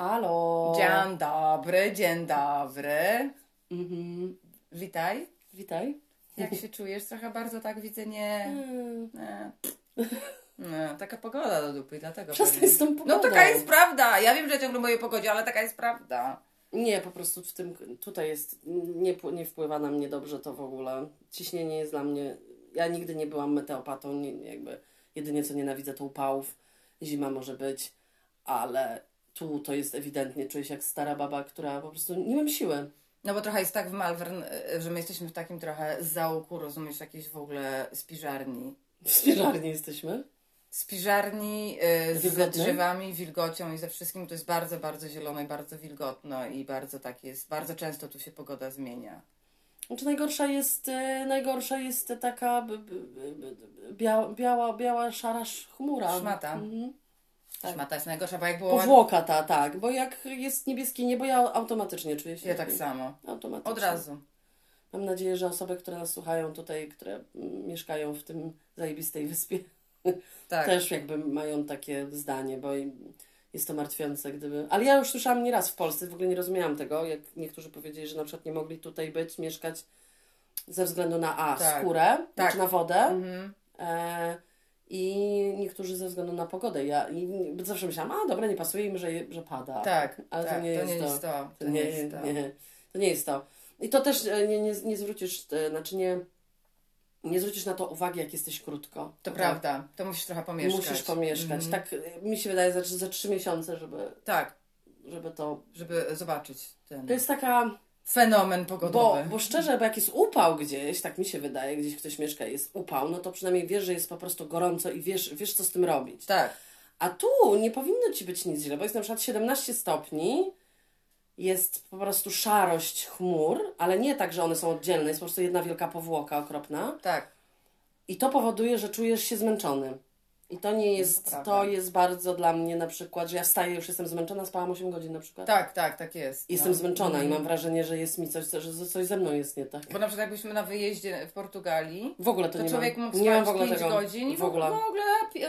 Alo. Dzień dobry, dzień dobry. Mhm. Witaj. Witaj. Jak się czujesz? Trochę bardzo tak widzę, nie... Mm. nie. nie taka pogoda do dupy, dlatego Przestań z tą No pogodą. taka jest prawda. Ja wiem, że ciągle o pogodzie, ale taka jest prawda. Nie, po prostu w tym, tutaj jest, nie, nie wpływa na mnie dobrze to w ogóle. Ciśnienie jest dla mnie, ja nigdy nie byłam meteopatą, nie jakby, jedynie co nienawidzę to upałów, zima może być, ale tu to jest ewidentnie, czuję się jak stara baba, która po prostu nie mam siły. No bo trochę jest tak w Malvern, y, że my jesteśmy w takim trochę zaułku, rozumiesz, jakiejś w ogóle spiżarni. W spiżarni jesteśmy. Spiżarni y, z drzewami, wilgocią i ze wszystkim to jest bardzo, bardzo zielono i bardzo wilgotno i bardzo tak jest, bardzo często tu się pogoda zmienia. Znaczy najgorsza jest, e, najgorsza jest taka b, b, b, biała, biała, biała, szara sz- chmura. Szmata. Mhm. Tak. Szmata jest najgorsza, bo jak było Powłoka ta, tak, bo jak jest niebieskie niebo, ja automatycznie czuję się ja tak samo. Automatycznie. Od razu. Mam nadzieję, że osoby, które nas słuchają tutaj, które mieszkają w tym zajebistej wyspie, Tak. też jakby mają takie zdanie, bo jest to martwiące, gdyby... Ale ja już słyszałam nieraz w Polsce, w ogóle nie rozumiałam tego, jak niektórzy powiedzieli, że na przykład nie mogli tutaj być, mieszkać ze względu na A, Tak. skórę, Tak. czy na wodę, Mhm. e, i niektórzy ze względu na pogodę. Ja i zawsze myślałam, a dobra, nie pasuje im, że, że pada. Tak, ale tak, to nie jest to. jest to. To nie, nie, to nie jest to. I to też e, nie, nie, nie zwrócisz, e, znaczy nie, nie zwrócisz na to uwagi, jak jesteś krótko. To Tak. prawda, to musisz trochę pomieszkać. Musisz pomieszkać. Mhm. Tak e, mi się wydaje, za, za trzy miesiące, żeby, Tak, żeby to... żeby zobaczyć ten To jest taka... fenomen Bo, pogodowy. bo szczerze, bo jak jest upał gdzieś, tak mi się wydaje, gdzieś ktoś mieszka i jest upał, no to przynajmniej wiesz, że jest po prostu gorąco i wiesz, wiesz co z tym robić. Tak, A tu nie powinno ci być nic źle, bo jest na przykład 17 stopni, jest po prostu szarość chmur, ale nie tak, że one są oddzielne, jest po prostu jedna wielka powłoka okropna. tak. I to powoduje, że czujesz się zmęczony. I to nie jest, prawda. to jest bardzo dla mnie na przykład, że ja wstaję, już jestem zmęczona, spałam 8 godzin na przykład. Tak, tak, tak jest. Jestem no. zmęczona i Mhm. mam wrażenie, że jest mi coś, że coś ze mną jest nie tak. Bo na przykład jakbyśmy na wyjeździe w Portugalii, W ogóle to, to nie człowiek mam. mógł nie mam spać w ogóle 5 tego. godzin i w ogóle. w ogóle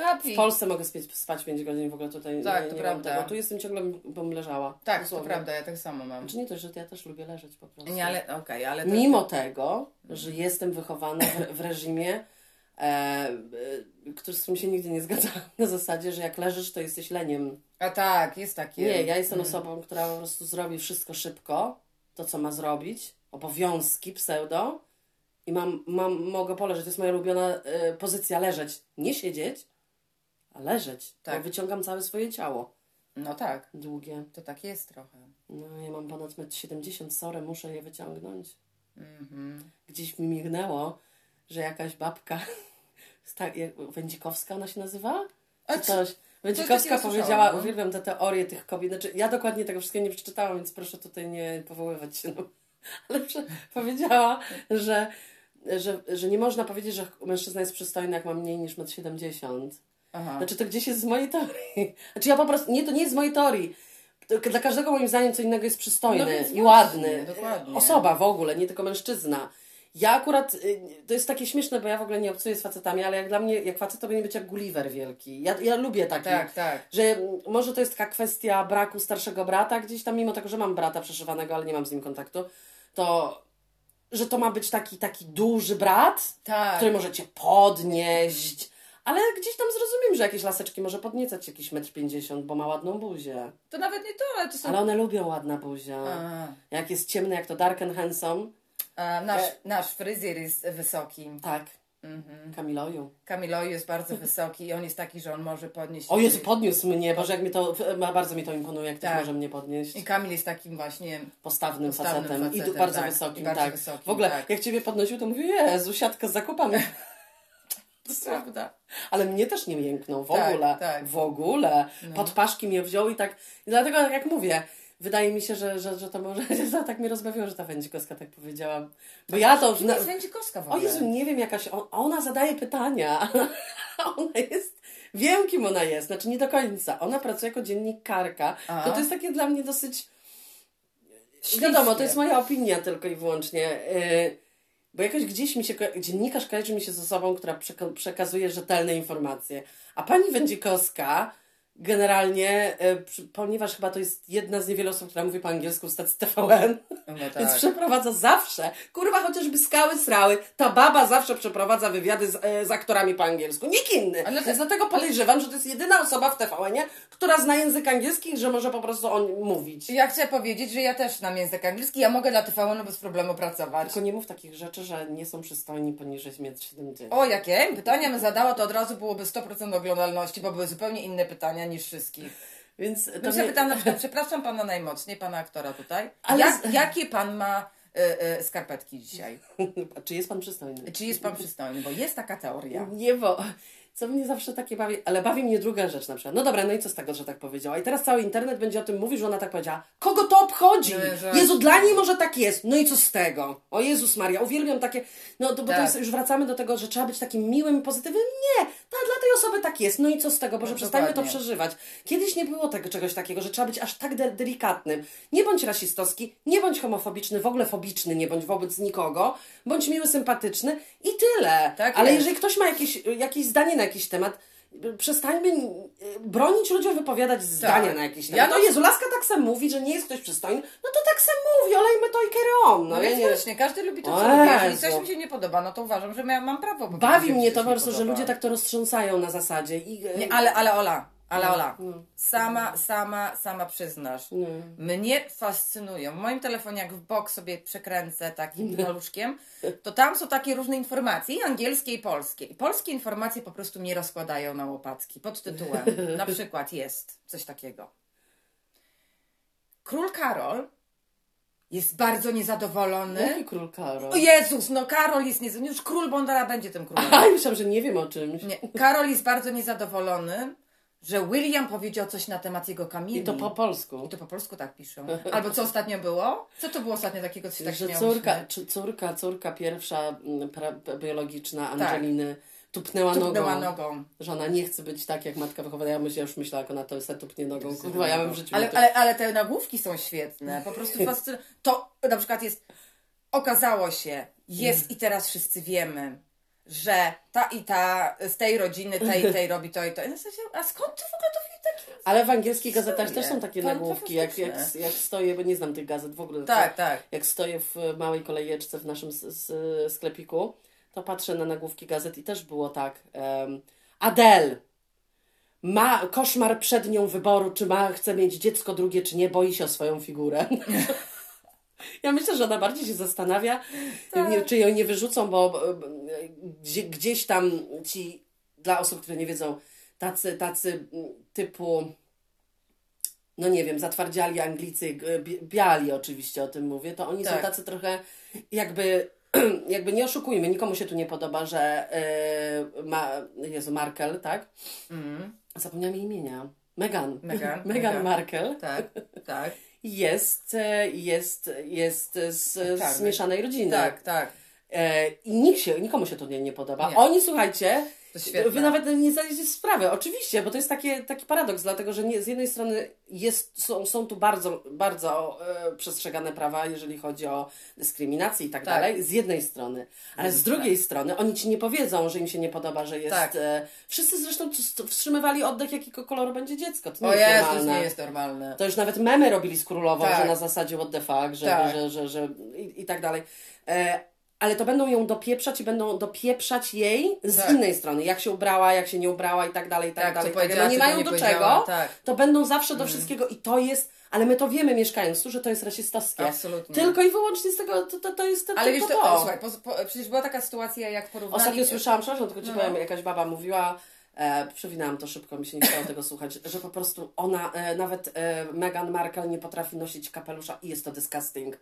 happy. W Polsce mogę spać, spać 5 godzin, w ogóle tutaj Tak, nie, to nie prawda. mam. Tu jestem ciągle, bym leżała. Tak, to prawda, ja tak samo mam. Znaczy nie to, że ja też lubię leżeć po prostu. Nie, ale okej, ale to... Mimo tego, że jestem wychowana w, w reżimie, który, z którym się nigdy nie zgadzam, na zasadzie, że jak leżysz, to jesteś leniem. A tak, jest takie. Nie, ja jestem Mm. osobą, która po prostu zrobi wszystko szybko, to co ma zrobić, obowiązki pseudo i mam, mam, mogę poleżeć. To jest moja ulubiona e, pozycja, leżeć. Nie siedzieć, a leżeć. Tak. Bo wyciągam całe swoje ciało. No tak, Długie. to tak jest trochę. No, ja mam ponad 1,70 m, sorry, muszę je wyciągnąć. Mhm. Gdzieś mi mignęło, że jakaś babka, Wędzikowska ona się nazywa? Czy coś? Wędzikowska powiedziała, no. uwielbiam te teorie tych kobiet. Znaczy, ja dokładnie tego wszystkiego nie przeczytałam, więc proszę tutaj nie powoływać się. No. Ale powiedziała, że, że, że nie można powiedzieć, że mężczyzna jest przystojny, jak ma mniej niż 1,70 m. Aha. Znaczy, to gdzieś jest z mojej teorii. Znaczy, ja po prostu, nie, to nie jest z mojej teorii. Dla każdego moim zdaniem co innego jest przystojny No i ładny. dokładnie. Osoba w ogóle, nie tylko mężczyzna. Ja akurat, y, to jest takie śmieszne, bo ja w ogóle nie obcuję z facetami, ale jak dla mnie, jak facet to powinien być jak Gulliver wielki. Ja, ja lubię taki. tak, tak. Że może to jest taka kwestia braku starszego brata gdzieś tam, mimo tego, że mam brata przeszywanego, ale nie mam z nim kontaktu, to że to ma być taki, taki duży brat, Tak. który może cię podnieść, ale gdzieś tam zrozumiem, że jakieś laseczki może podniecać jakieś metr pięćdziesiąt, bo ma ładną buzię. To nawet nie to, ale to są... Ale one lubią ładna buzia. A, Jak jest ciemny, jak to dark and handsome, a, nasz, E- nasz fryzjer jest wysoki. tak, Mhm. Kamiloju. Kamiloju jest bardzo wysoki i on jest taki, że on może podnieść... O Jezu, podniósł mnie, Boże, jak mnie to, bardzo mi to imponuje, jak ktoś Tak. może mnie podnieść. I Kamil jest takim właśnie... Postawnym, Postawnym facetem. I facetem, tu bardzo tak. wysokim, I bardzo tak. wysokim, w ogóle, tak. jak Ciebie podnosił, to mówię, Jezu, siatka z zakupami. To prawda. Ale mnie też nie mięknął, w Tak, ogóle. tak. W ogóle. No. Pod paszki mnie wziął i tak. I dlatego, jak mówię, wydaje mi się, że, że, że to może. Że tak mnie rozbawiło, że ta Wędzikowska tak powiedziała. Bo ja to. Kim jest Wędzikowska w O ogóle? Jezu, nie wiem, jakaś. on- Ona zadaje pytania. Ona jest. Wiem, kim ona jest. Znaczy, nie do końca. Ona pracuje jako dziennikarka. To to jest takie dla mnie dosyć. Śliskie. Wiadomo, to jest moja opinia tylko i wyłącznie. Yy, bo jakoś gdzieś mi się, dziennikarz kojarzy mi się z osobą, która przeka- przekazuje rzetelne informacje. A pani Wędzikowska generalnie, e, ponieważ chyba to jest jedna z niewielu osób, która mówi po angielsku w stacji TVN, No więc tak. przeprowadza zawsze, kurwa chociażby skały srały, ta baba zawsze przeprowadza wywiady z, e, z aktorami po angielsku, nikt inny. Ale- Więc dlatego podejrzewam, że to jest jedyna osoba w TVN-ie, która zna język angielski, że może po prostu on mówić. Ja chcę powiedzieć, że ja też znam język angielski, ja mogę dla TVN bez problemu pracować. Tylko nie mów takich rzeczy, że nie są przystojni poniżej 1,70 m. O, jakie? Pytania bym zadała, to od razu byłoby 100% oglądalności, bo były zupełnie inne pytania niż wszystkich. Więc to Bym nie... zapytałam na przykład, przepraszam pana najmocniej, pana aktora tutaj, Ale jak, jakie pan ma y, y, skarpetki dzisiaj? A Czy jest pan przystojny? Czy jest pan przystojny? Bo jest taka teoria. Nie, bo co mnie zawsze takie bawi, ale bawi mnie druga rzecz na przykład. No dobra, no i co z tego, że tak powiedziała? I teraz cały internet będzie o tym mówił, że ona tak powiedziała. Kogo to obchodzi? Jezu, dla niej może tak jest. No i co z tego? O Jezus Maria, uwielbiam takie, no to, bo to Tak. jest, już wracamy do tego, że trzeba być takim miłym i pozytywnym. Nie, ta, dla tej osoby tak jest. No i co z tego? Boże, No, przestańmy to dokładnie. przeżywać. Kiedyś nie było tego czegoś takiego, że trzeba być aż tak de- delikatnym. Nie bądź rasistowski, nie bądź homofobiczny, w ogóle fobiczny, nie bądź wobec nikogo. Bądź miły, sympatyczny i tyle. Tak Ale jest. jeżeli ktoś ma jakieś, jakieś zdanie na jakiś temat, przestańmy y, bronić ludziom wypowiadać zdania na jakiś Ja temat. na- no Jezu, Laska tak sam mówi, że nie jest ktoś przystojny, no to tak sam mówi, olejmy to i carry on. No, No ja więc nie... właśnie, każdy lubi to, co lubi. Jeżeli coś mi się nie podoba, no to uważam, że ja mam prawo Bawi mnie to po prostu, że ludzie tak to roztrząsają na zasadzie. I, y, Nie, ale, ale Ola, ale Ola, No. sama, sama, sama przyznasz. Nie. Mnie fascynują. W moim telefonie, jak w bok sobie przekręcę takim paluszkiem, to tam są takie różne informacje, i angielskie, i polskie. I polskie informacje po prostu mnie rozkładają na łopatki pod tytułem. Na przykład jest coś takiego. Król Karol jest bardzo niezadowolony. Jaki król Karol? O Jezus, no Karol jest niezadowolony. Już król Bondara będzie tym królem. A, myślałam, że nie wiem o czymś. Nie, Karol jest bardzo niezadowolony, że William powiedział coś na temat jego kamieni. I to po polsku. I to po polsku tak piszą. Albo co ostatnio było? Co to było ostatnio takiego, co się tak że córka, czy córka, córka pierwsza mm, pra, biologiczna Angeliny tupnęła, Tak. Tupnęła nogą, nogą. że ona nie chce być tak jak matka wychowana. Ja, myślę, ja już myślałam, jak ona to sobie tupnie nogą. Kurwa, ja bym w życiu Ale, ale, ale te nagłówki są świetne. Po prostu fascynujące. To na przykład jest, okazało się, jest i teraz wszyscy wiemy, że ta i ta z tej rodziny, tej i tej robi to i to. I na zasadzie, a skąd ty w ogóle to taki? Ale w angielskich gazetach też są takie nagłówki, jak, jak, jak stoję, bo nie znam tych gazet w ogóle. Tak, tak. Jak stoję w małej kolejeczce w naszym sklepiku, to patrzę na nagłówki gazet i też było tak. Um, Adele ma koszmar przed nią wyboru, czy ma, chce mieć dziecko drugie, czy nie, boi się o swoją figurę. Ja myślę, że ona bardziej się zastanawia, Tak. czy ją nie wyrzucą, bo gdzie, gdzieś tam ci, dla osób, które nie wiedzą, tacy, tacy mm, typu, no nie wiem, zatwardziali Anglicy, biali oczywiście o tym mówię, to oni są Tak. tacy trochę jakby, jakby nie oszukujmy, nikomu się tu nie podoba, że e, ma, Jezu, Markel, tak? Mhm. Zapomniałam jej imienia. Meghan, Meghan Meghan. Markle Tak, tak. Jest, e, jest, jest z, z Czarny. mieszanej rodziny. Tak, tak. E, I nikt się, nikomu się to nie, nie podoba. Nie. Oni, słuchajcie, wy nawet nie zdajecie sprawy. Oczywiście, bo to jest takie, taki paradoks, dlatego że nie, z jednej strony jest, są, są tu bardzo, bardzo e, przestrzegane prawa, jeżeli chodzi o dyskryminację i tak, Tak. dalej, z jednej strony. Ale z Tak. drugiej strony oni ci nie powiedzą, że im się nie podoba, że jest... Tak. E, wszyscy zresztą wstrzymywali oddech, jakiego koloru będzie dziecko. To nie O jest Jezus, normalne. nie jest normalne. To już nawet memy robili z królową, Tak. że na zasadzie what the fuck, że, Tak. że, że, że i, i tak dalej. E, ale to będą ją dopieprzać i będą dopieprzać jej z Tak. innej strony. Jak się ubrała, jak się nie ubrała i tak dalej, i tak, Tak, dalej. tak dalej. nie mają nie do czego, tak. to będą zawsze do Mm. wszystkiego i to jest, ale my to wiemy mieszkając tu, że to jest rasistowskie. Absolutnie. Tylko i wyłącznie z tego, to, to, to jest to, Ale wiesz, to, to. słuchaj, po, po, przecież była taka sytuacja, jak porównali... Ostatnio słyszałam, przepraszam, tylko ci No. powiem, jakaś baba mówiła, e, przewinęłam to szybko, mi się nie chciało tego słuchać, że po prostu ona, e, nawet e, Meghan Markle nie potrafi nosić kapelusza i jest to disgusting.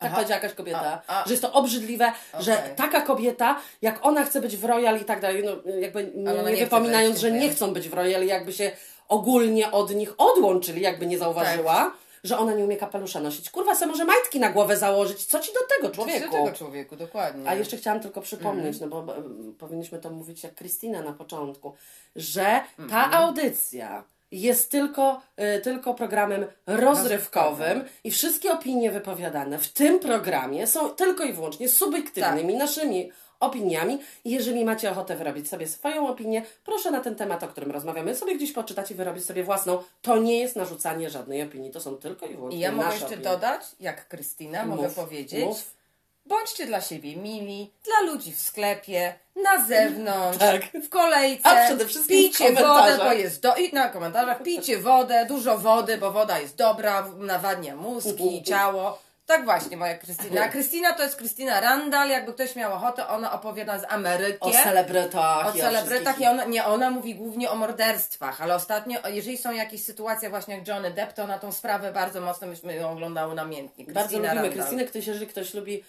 Tak Aha. powiedziała jakaś kobieta, A, a. że jest to obrzydliwe, że Okej. taka kobieta, jak ona chce być w Royal i tak dalej, no jakby nie, nie wypominając, że nie chcą być w Royal, jakby się ogólnie od nich odłączyli, jakby nie zauważyła, Tak. że ona nie umie kapelusza nosić. Kurwa, se może majtki na głowę założyć, co ci do tego, Człowieku. człowieku? tego człowieku, dokładnie. A jeszcze chciałam tylko przypomnieć, Mhm. no bo e, powinniśmy to mówić jak Krystyna na początku, że ta audycja jest tylko, e, tylko programem rozrywkowym i wszystkie opinie wypowiadane w tym programie są tylko i wyłącznie subiektywnymi naszymi opiniami. I jeżeli macie ochotę wyrobić sobie swoją opinię, proszę na ten temat, o którym rozmawiamy, sobie gdzieś poczytać i wyrobić sobie własną. To nie jest narzucanie żadnej opinii, to są tylko i wyłącznie I ja mogę jeszcze opinie. dodać, jak Krystyna, mogę Mów, powiedzieć. mów. Bądźcie dla siebie mili, dla ludzi w sklepie, na zewnątrz, Tak. w kolejce. A przede wszystkim pijcie wodę, bo jest do... I na komentarzach pijcie wodę, dużo wody, bo woda jest dobra, nawadnia mózgi, ciało. Tak właśnie, moja Krystyna. Krystyna to jest Krystyna Randall, jakby ktoś miał ochotę, ona opowiada z Ameryki. O celebrytach. O i celebrytach i ona, nie, ona mówi głównie o morderstwach, ale ostatnio, jeżeli są jakieś sytuacje właśnie jak Johnny Depp, to na tą sprawę bardzo mocno myśmy ją oglądały namiętnie. Bardzo lubimy Randall. Krystynę. Ktoś, jeżeli ktoś lubi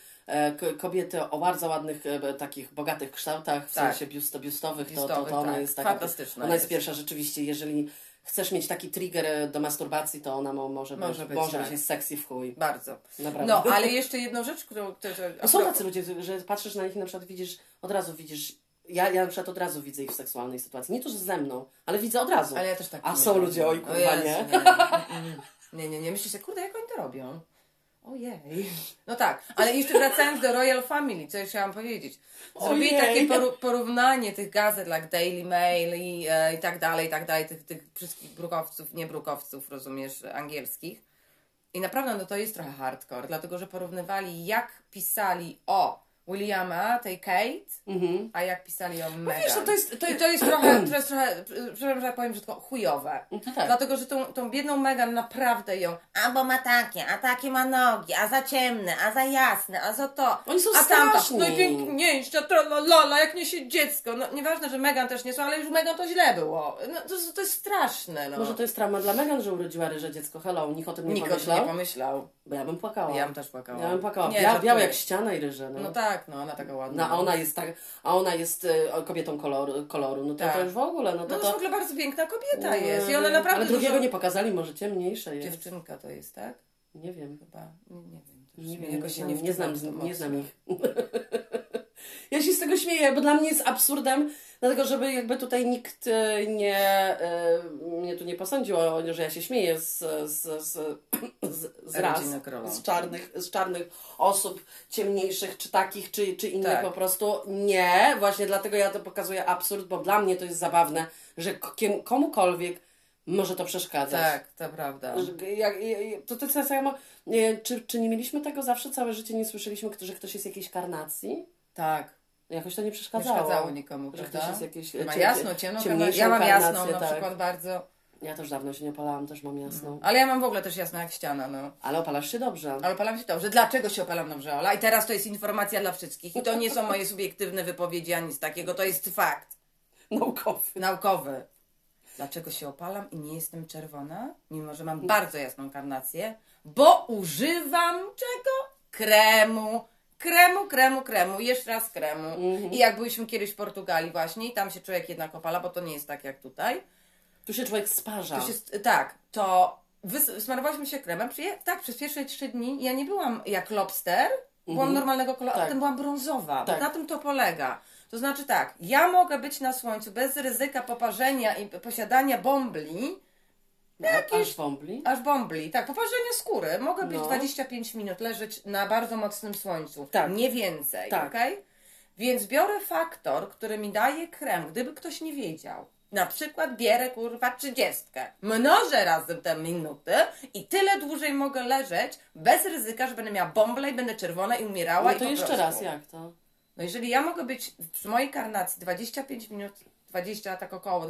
kobiety o bardzo ładnych, e, takich bogatych kształtach, w Tak. sensie biusto, biustowych, to, to, to ona tak. jest taka. Fantastyczna Ona jest jest. pierwsza rzeczywiście. Jeżeli chcesz mieć taki trigger e, do masturbacji, to ona mo, może, Może być, może tak. być sexy w chuj. Bardzo. Naprawdę. No, ale jeszcze jedną rzecz, którą... którą No są tacy ludzie, że patrzysz na nich i na przykład widzisz, od razu widzisz. Ja, ja na przykład od razu widzę ich w seksualnej sytuacji. Nie to, że ze mną, ale widzę od razu. Ale ja też tak A są ludzie, oj kurwa, Jezu, nie. Nie, nie, nie. Myślisz sobie, kurde, jak oni to robią? Ojej. No tak, ale jeszcze wracając do Royal Family, co jeszcze chciałam powiedzieć. Zrobili Ojej. takie poru- porównanie tych gazet, jak Daily Mail i, e, i tak dalej, i tak dalej, tych, tych wszystkich brukowców, nie brukowców, rozumiesz, angielskich. I naprawdę no to jest trochę hardcore, dlatego że porównywali jak pisali o Williama, tej Kate, Mhm. a jak pisali o Meghan. wiesz, no to jest- to I jest- to jest trochę, to jest trochę, przepraszam, że tak powiem, że tylko chujowe. No tak. Dlatego, że tą, tą biedną Megan naprawdę ją, a bo ma takie, a takie ma nogi, a za ciemne, a za jasne, a za to. Oni są a tamta, najpiękniejsza, tralala, jak niesie dziecko. No nieważne, że Megan też nie są, ale już Megan to źle było. No, to, to jest straszne, no. Może to jest trauma dla Megan, że urodziła ryże dziecko. Hello, nikt o tym nie Nikt o tym pomyślał. nie pomyślał. Bo ja bym płakała. Ja bym też płakała. Ja bym płakała. Nie, Bia, białe jak ściana i ryże. No. No tak, no ona taka ładna. No, a ona jest tak, a ona jest e, kobietą koloru, koloru. no to, Tak. to już w ogóle, no No to to to... w ogóle bardzo piękna kobieta jest. I ona naprawdę Ale drugiego dużo... nie pokazali, może ciemniejsze jest. Dziewczynka to jest, tak? Nie wiem. Chyba. Nie, nie wiem. Nie, wiem, jakoś nie, znam, nie, znam, nie znam ich. Ja się z tego śmieję, bo dla mnie jest absurdem, dlatego żeby jakby tutaj nikt e, nie, e, mnie tu nie posądził, że ja się śmieję z, z, z, z, z ras, Rodziny króla. z czarnych, z czarnych osób, ciemniejszych, czy takich, czy, czy innych Tak. po prostu. Nie, właśnie dlatego ja to pokazuję absurd, bo dla mnie to jest zabawne, że k- kiem- komukolwiek może to przeszkadzać. Tak, to prawda. Jak, to to co samo, nie, czy, czy nie mieliśmy tego zawsze całe życie, nie słyszeliśmy, że ktoś jest jakiejś karnacji? Tak. Jakoś to nie Nie przeszkadzało. przeszkadzało nikomu, Że prawda? ktoś jest jakiś, Ma jasno, ciemno, Ja mam jasną na tak. przykład bardzo. Ja też dawno się nie opalałam, też mam jasną. Ale ja mam w ogóle też jasno jak ściana, no. Ale opalasz się dobrze. Ale opalam się dobrze. Dlaczego się opalam dobrze, Ola? I teraz to jest informacja dla wszystkich. I to nie są moje subiektywne wypowiedzi, ani nic takiego. To jest fakt Naukowy. naukowy. Dlaczego się opalam i nie jestem czerwona? Mimo, że mam bardzo jasną karnację. Bo używam czego? Kremu. Kremu, kremu, kremu. Jeszcze raz kremu. I jak byliśmy kiedyś w Portugalii właśnie i tam się człowiek jednak opala, bo to nie jest tak jak tutaj. Tu się człowiek sparza. To się, tak, to smarowałyśmy się kremem. Przyje- tak, przez pierwsze trzy dni ja nie byłam jak lobster, byłam normalnego koloru, a Tak. potem byłam brązowa. Tak. Bo na tym to polega. To znaczy tak, ja mogę być na słońcu bez ryzyka poparzenia i posiadania bombli, Aż bombli. aż bombli, tak, poparzenia skóry. Mogę być No. 25 minut leżeć na bardzo mocnym słońcu. Tak. Nie więcej, Tak. okej? Więc biorę faktor, który mi daje krem, gdyby ktoś nie wiedział. Na przykład bierę kurwa trzydziestkę, mnożę razem te minuty i tyle dłużej mogę leżeć bez ryzyka, że będę miała bąble i będę czerwona i umierała. No i to po jeszcze prostu. raz, jak to? No jeżeli ja mogę być przy mojej karnacji 25 minut, 20, tak około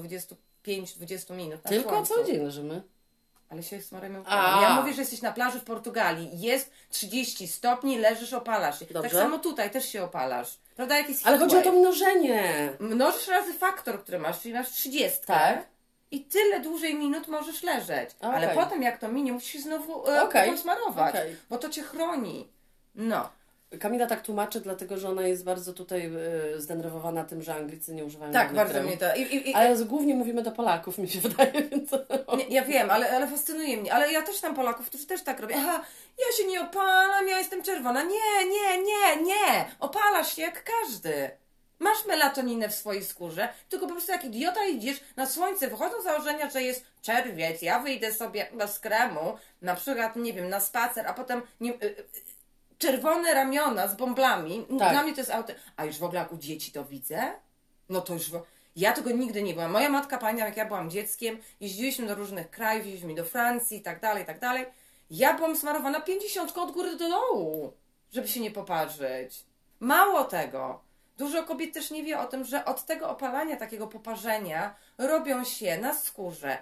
25-20 minut na Tylko słońcu, cały dzień leżymy. ale się smarujemy. A. Ja mówię, że jesteś na plaży w Portugalii. Jest 30 stopni, leżysz, opalasz się. Dobrze. Tak samo tutaj też się opalasz. Prawda? Jak jest Ale chodzi o to mnożenie. Mnożysz razy faktor, który masz, czyli masz 30. Tak. I tyle dłużej minut możesz leżeć. Okej. Ale potem jak to minie, musisz się znowu e, potem smarować. Okej. Bo to cię chroni. No. Kamila tak tłumaczy, dlatego że ona jest bardzo tutaj y, zdenerwowana tym, że Anglicy nie używają Tak, bardzo mnie to... I, i, i, Ale z- głównie mówimy do Polaków, mi się wydaje, więc... Nie, ja wiem, ale, ale fascynuje mnie. Ale ja też znam Polaków, którzy też tak robią. Aha, ja się nie opalam, ja jestem czerwona. Nie, nie, nie, nie. Opalasz się jak każdy. Masz melatoninę w swojej skórze, tylko po prostu jak idiota idziesz na słońce, wychodzą z założenia, że jest czerwiec, ja wyjdę sobie bez kremu, na przykład, nie wiem, na spacer, a potem nie, y, y, czerwone ramiona z bąblami. Tak. Dla mnie to jest auto. A już w ogóle jak u dzieci to widzę, no to już. Ja tego nigdy nie byłam. Moja matka, pamiętam jak ja byłam dzieckiem, jeździliśmy do różnych krajów, jeździliśmy do Francji i tak dalej, i tak dalej. Ja byłam smarowana 50 od góry do dołu, żeby się nie poparzyć. Mało tego. Dużo kobiet też nie wie o tym, że od tego opalania, takiego poparzenia robią się na skórze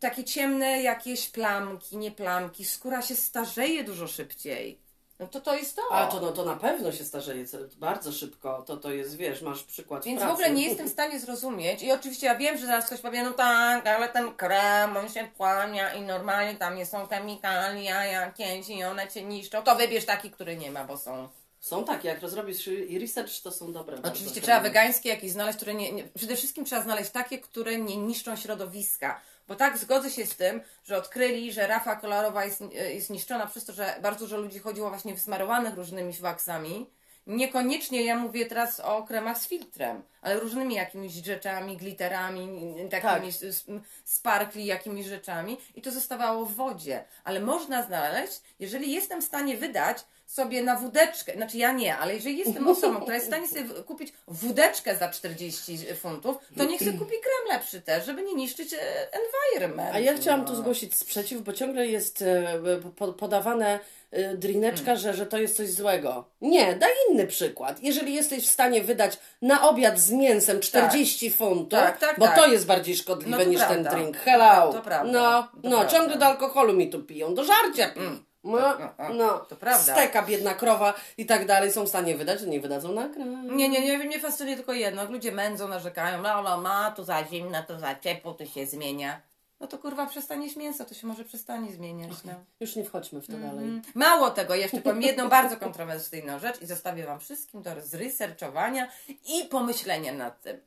takie ciemne jakieś plamki, nie plamki. Skóra się starzeje dużo szybciej. No to to jest to. A to, no, to na pewno się starzeje bardzo szybko. To to jest, wiesz, masz przykład Więc w pracy. ogóle nie jestem w stanie zrozumieć. I oczywiście ja wiem, że zaraz ktoś powie, no tak, ale ten krem, on się płania i normalnie tam nie są chemikalia jakieś i one cię niszczą. To wybierz taki, który nie ma, bo są. Są takie, jak rozrobisz research, to są dobre. Oczywiście kremy. trzeba wegańskie jakieś znaleźć, które nie, nie. Przede wszystkim trzeba znaleźć takie, które nie niszczą środowiska. Bo tak zgodzę się z tym, że odkryli, że rafa kolorowa jest, jest niszczona przez to, że bardzo dużo ludzi chodziło właśnie wysmarowanych różnymi waksami. Niekoniecznie ja mówię teraz o kremach z filtrem, ale różnymi jakimiś rzeczami, glitterami, takimi Tak. sparkli, jakimiś rzeczami i to zostawało w wodzie. Ale można znaleźć, jeżeli jestem w stanie wydać sobie na wódeczkę, znaczy ja nie, ale jeżeli jestem osobą, która jest w stanie sobie kupić wódeczkę za 40 funtów, to niech sobie kupi krem lepszy też, żeby nie niszczyć e, environment. A ja chciałam no. tu zgłosić sprzeciw, bo ciągle jest e, po- podawane e, drineczka, Hmm. że, że to jest coś złego. Nie, daj inny przykład. Jeżeli jesteś w stanie wydać na obiad z mięsem 40 funtów, Tak, tak, bo tak. to jest bardziej szkodliwe No to niż prawda. ten drink. Hello. To prawda. No, To no prawda. ciągle do alkoholu mi tu piją, do żarcia piją. No, no, to prawda. Steka, biedna krowa i tak dalej są w stanie wydać, że nie wydadzą na krem. Nie, nie, nie, mnie fascynuje tylko jedno. Jak ludzie mędzą, narzekają, no, no, ma, tu za zimno, to za ciepło, to się zmienia. No to kurwa przestaniesz mięso, to się może przestanie zmieniać. No. Już nie wchodźmy w to dalej. Mm. Mało tego, jeszcze powiem jedną bardzo kontrowersyjną rzecz i zostawię Wam wszystkim do zresearchowania i pomyślenia nad tym.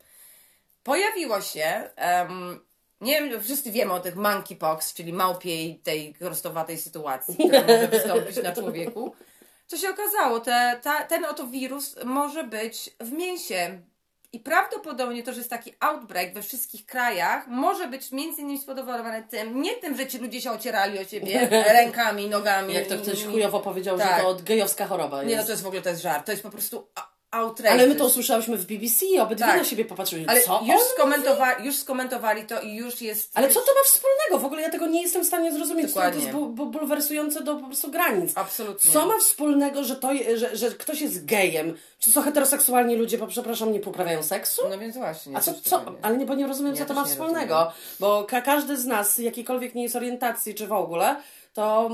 Pojawiło się, em, nie wiem, wszyscy wiemy o tych monkeypox, czyli małpiej tej krostowatej sytuacji, która może wystąpić na człowieku. Co się okazało, te, ta, ten oto wirus może być w mięsie. I prawdopodobnie to, że jest taki outbreak we wszystkich krajach, może być między innymi spowodowane tym, nie tym, że ci ludzie się ocierali o siebie rękami, nogami. Jak to ktoś chujowo powiedział, Tak. że to od gejowska choroba jest. Nie, no to jest w ogóle to jest żart. To jest po prostu outrage. Ale my to usłyszałyśmy w BBC, obydwie Tak. na siebie popatrzyły. Ale co już, skomentowa- już skomentowali to i już jest... Ale co to ma wspólnego? W ogóle ja tego nie jestem w stanie zrozumieć. To, to Dokładnie. jest bu- bu- bulwersujące do po prostu granic. Absolutnie. Co ma wspólnego, że, to, że, że ktoś jest gejem? Czy co heteroseksualni ludzie, po- przepraszam, nie poprawiają seksu? No więc właśnie. A co, co? Ale nie, bo nie rozumiem, co to ma wspólnego. rozumiem. Bo ka- każdy z nas, jakiejkolwiek nie jest orientacji, czy w ogóle, to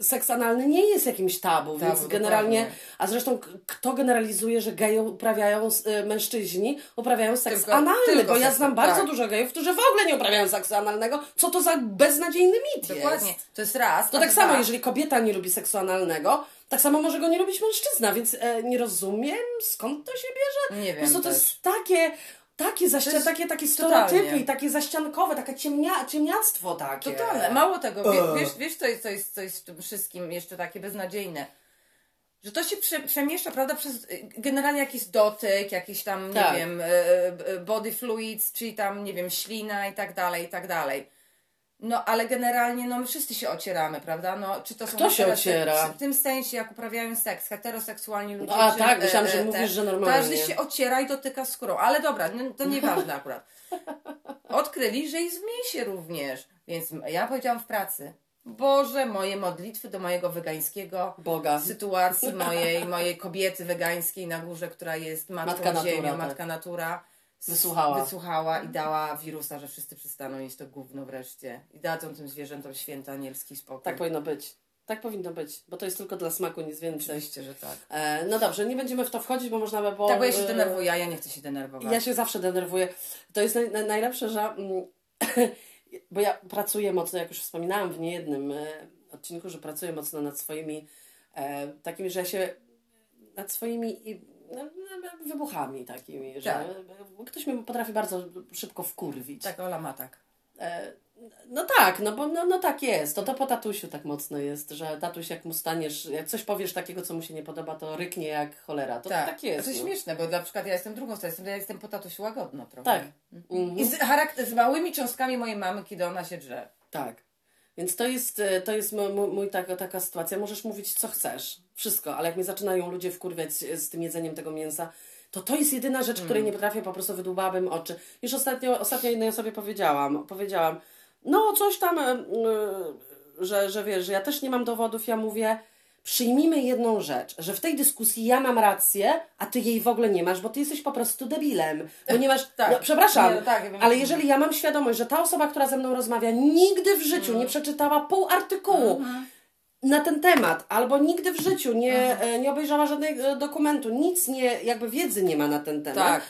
seks analny nie jest jakimś tabu, więc Tabu, generalnie, dokładnie. a zresztą kto generalizuje, że geje uprawiają, y, mężczyźni uprawiają seks Tylko- analny, tylko bo ja znam bardzo tak. dużo gejów, którzy w ogóle nie uprawiają seksu analnego. Co to za beznadziejny mit Dokładnie. jest? To jest raz. To tak dwa- samo, jeżeli kobieta nie lubi seksu analnego, tak samo może go nie lubić mężczyzna, więc e, nie rozumiem, skąd to się bierze. Nie Po prostu wiem to też. jest takie, takie, zaścia- jest takie, takie totalnie. stereotypy i takie zaściankowe, takie ciemnia, ciemniactwo takie. Totalne. Mało tego. Wie, Ugh. wiesz, wiesz co, jest, co, jest, co jest w tym wszystkim jeszcze takie beznadziejne? Że to się prze, przemieszcza, prawda, przez y, generalnie jakiś dotyk, jakiś tam, Tak. nie wiem, y, y, body fluids, czyli tam, nie wiem, ślina i tak dalej, i tak dalej. No, ale generalnie, no, my wszyscy się ocieramy, prawda? No, czy to są Kto się teraz- ociera? W tym sensie, jak uprawiają seks, heteroseksualni ludzie. A, czy, tak, myślałam, że e, e, mówisz, że normalnie. Każdy się ociera i dotyka skórą, ale dobra, no, to nieważne akurat. Odkryli, że jest w mięsie również. Więc ja powiedziałam w pracy. Boże, moje modlitwy do mojego wegańskiego Boga. sytuacji, mojej, mojej kobiety wegańskiej na górze, która jest matką Matka natura, ziemią, tak. matka natura. Wysłuchała. Wysłuchała i dała wirusa, że wszyscy przestaną jeść to gówno wreszcie. I dadzą tym zwierzętom święty anielski spokój. Tak powinno być. Tak powinno być, bo to jest tylko dla smaku, nic więcej. Oczywiście, że tak. E, no dobrze, nie będziemy w to wchodzić, bo można by było... Tak, bo ja się e, denerwuję, a ja nie chcę się denerwować. Ja się zawsze denerwuję. To jest naj, naj, najlepsze, że. Mm, bo ja pracuję mocno, jak już wspominałam w niejednym e, odcinku, że pracuję mocno nad swoimi e, takimi, że ja się nad swoimi wybuchami takimi, że Tak. ktoś mnie potrafi bardzo szybko wkurwić. Tak, Ola ma tak. E, no tak, no bo no, no tak jest. To, to po tatusiu tak mocno jest, że tatuś jak mu staniesz, jak coś powiesz takiego, co mu się nie podoba, to ryknie jak cholera. To tak, jest. To jest no. śmieszne, bo na przykład ja jestem drugą stroną, ja jestem po tatusiu łagodna trochę. Tak. Mhm. I z, charakter, z małymi cząstkami mojej mamy, kiedy ona się drze. Tak. Więc to jest, e, to jest mój, mój taka, taka sytuacja. Możesz mówić, co chcesz. Wszystko, ale jak mnie zaczynają ludzie wkurwiać z tym jedzeniem tego mięsa, to to jest jedyna rzecz, której nie potrafię, po prostu wydłubałabym oczy. Już ostatnio, ostatnio jednej osobie powiedziałam, powiedziałam, no coś tam, yy, że, że wiesz, że ja też nie mam dowodów, ja mówię, przyjmijmy jedną rzecz, że w tej dyskusji ja mam rację, a ty jej w ogóle nie masz, bo ty jesteś po prostu debilem. Bo nie masz. Tak. No, przepraszam, Nie, no tak, ja ale jeżeli ja mam świadomość, że ta osoba, która ze mną rozmawia, nigdy w życiu nie przeczytała pół artykułu. Na ten temat, albo nigdy w życiu nie, e, nie obejrzała żadnego dokumentu, nic nie, jakby wiedzy nie ma na ten temat Tak.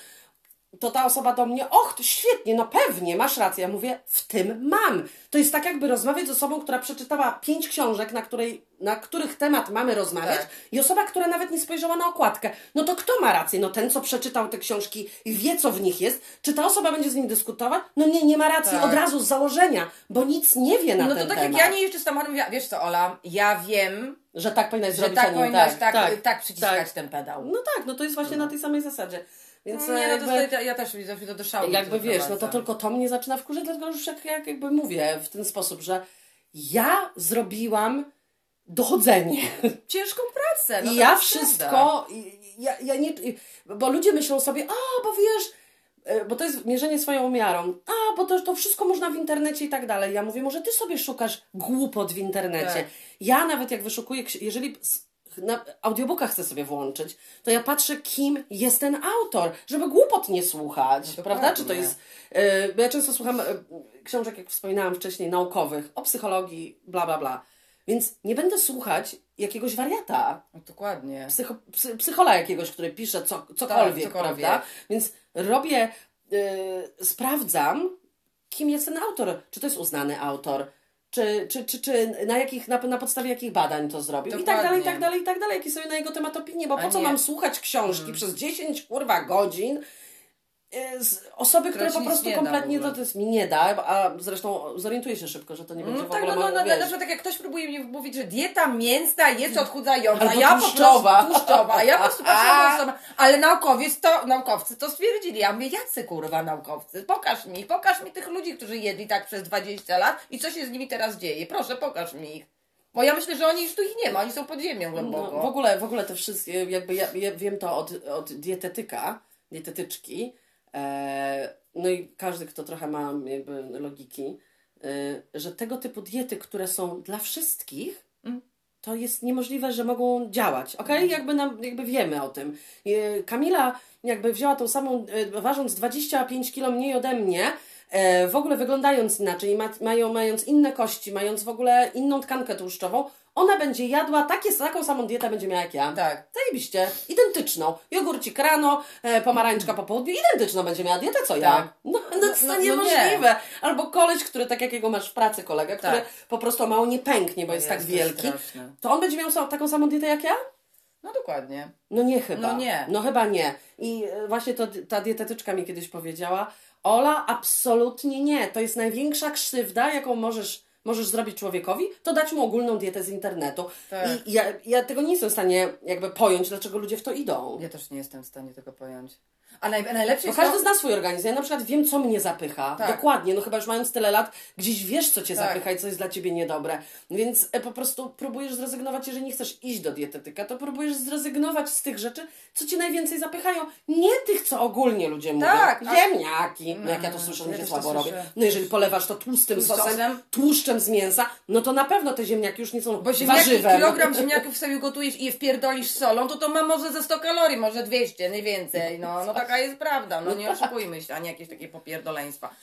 To ta osoba do mnie, och, to świetnie, no pewnie, masz rację. Ja mówię, w tym mam. To jest tak jakby rozmawiać z osobą, która przeczytała pięć książek, na, której, na których temat mamy rozmawiać Tak. i osoba, która nawet nie spojrzała na okładkę. No to kto ma rację? No ten, co przeczytał te książki i wie, co w nich jest. Czy ta osoba będzie z nim dyskutować? No nie, nie ma racji Tak. od razu z założenia, bo nic nie wie na No ten to tak temat. jak ja nie jeszcze z samochodem mówiła, wiesz co Ola, ja wiem, Że tak powinnaś że zrobić, tak a nie powinnaś tak, tak, tak, przyciskać tak. ten pedał. No tak, no to jest właśnie na tej samej zasadzie. Więc Nie, no jakby... to jakby... ja też widzę, że to do szału. Jakby wiesz, no to doprowadza. tylko to mnie zaczyna wkurzać, dlatego już jak, jak jakby mówię w ten sposób, że ja zrobiłam dochodzenie. Ciężką pracę. No I ja wszystko, ja, ja nie, bo ludzie myślą sobie, a, bo wiesz, e, bo to jest mierzenie swoją miarą, a, bo to, to wszystko można w internecie i tak dalej. Ja mówię, może ty sobie szukasz głupot w internecie. Tak. Ja nawet jak wyszukuję, jeżeli na audiobooka chcę sobie włączyć, to ja patrzę, kim jest ten autor, żeby głupot nie słuchać, No prawda? Czy to jest, bo ja często słucham e, książek, jak wspominałam wcześniej, naukowych, o psychologii, bla, bla, bla. Więc nie będę słuchać jakiegoś wariata No, dokładnie. psycho, psy, psychola jakiegoś, który pisze co, cokolwiek, Tak, cokolwiek. prawda? Więc robię, y, sprawdzam, kim jest ten autor. Czy to jest uznany autor, czy, czy, czy, czy na, jakich, na, na podstawie jakich badań to zrobił. I tak dalej, i tak Dokładnie. dalej, i tak dalej. Jakie są na jego temat opinie, bo A po co nie. mam słuchać książki przez 10 kurwa godzin osoby, które po prostu kompletnie to, to jest, mi nie da, a zresztą zorientuję się szybko, że to nie będzie No w tak, ogóle no, no, no, wiesz, na przykład tak jak ktoś próbuje mi mówić, że dieta mięsna jest odchudzająca, Albo a ja tłuszczowa. po prostu tłuszczowa, a ja po prostu tą osobę, ale naukowiec to, naukowcy to stwierdzili, ja mówię, jacy kurwa naukowcy, pokaż mi, pokaż mi tych ludzi, którzy jedli tak przez 20 lat i co się z nimi teraz dzieje, proszę pokaż mi ich. Bo ja myślę, że oni już tu ich nie ma, oni są pod ziemią głęboko. No, w ogóle, w ogóle te wszystkie, jakby ja, ja wiem to od, od dietetyka, dietetyczki, no i każdy, kto trochę ma jakby logiki, e, że tego typu diety, które są dla wszystkich, Mm. to jest niemożliwe, że mogą działać. Okej? Jakby, nam, jakby wiemy o tym. E, Kamila jakby wzięła tą samą, e, ważąc 25 kilo mniej ode mnie, e, w ogóle wyglądając inaczej, ma, mają, mając inne kości, mając w ogóle inną tkankę tłuszczową, ona będzie jadła takie, taką samą dietę będzie miała jak ja. Tak. Zajebiście. Identyczną. Jogurcik rano, e, pomarańczka po południu. Identyczną będzie miała dietę co ja. Tak. No, no, No, to no, niemożliwe. Albo koleś, który tak jakiego masz w pracy kolegę, który Tak. po prostu mało nie pęknie, bo jest, tak Jest, jest wielki. straszne. To on będzie miał taką samą dietę jak ja? No dokładnie. No nie chyba. No nie. No chyba nie. I e, właśnie to, ta dietetyczka mi kiedyś powiedziała, Ola, absolutnie nie. To jest największa krzywda, jaką możesz, możesz zrobić człowiekowi, to dać mu ogólną dietę z internetu. Tak. I ja, ja tego nie jestem w stanie jakby pojąć, dlaczego ludzie w to idą. Ja też nie jestem w stanie tego pojąć. A naj, najlepsze Bo jest każdy to... zna swój organizm. Ja na przykład wiem, co mnie zapycha. Tak. Dokładnie. No chyba już mając tyle lat, gdzieś wiesz, co cię Tak. zapycha i co jest dla ciebie niedobre. Więc e, po prostu próbujesz zrezygnować, jeżeli nie chcesz iść do dietetyka, to próbujesz zrezygnować z tych rzeczy, co cię najwięcej zapychają. Nie tych, co ogólnie ludzie Tak, mówią. a- Ziemniaki. No jak ja to słyszę, ja mi się to słabo robię. słyszę. No jeżeli polewasz to tłustym Sosem. sosem, tłuszczem z mięsa, no to na pewno te ziemniaki już nie są Bo ziemniaki, warzywem. kilogram ziemniaków sobie gotujesz i je wpierdolisz solą, to to ma może ze 100 kalorii, może 200, nie więcej. No, no taka jest prawda, no nie oszukujmy się, a nie jakieś takie popierdoleństwa.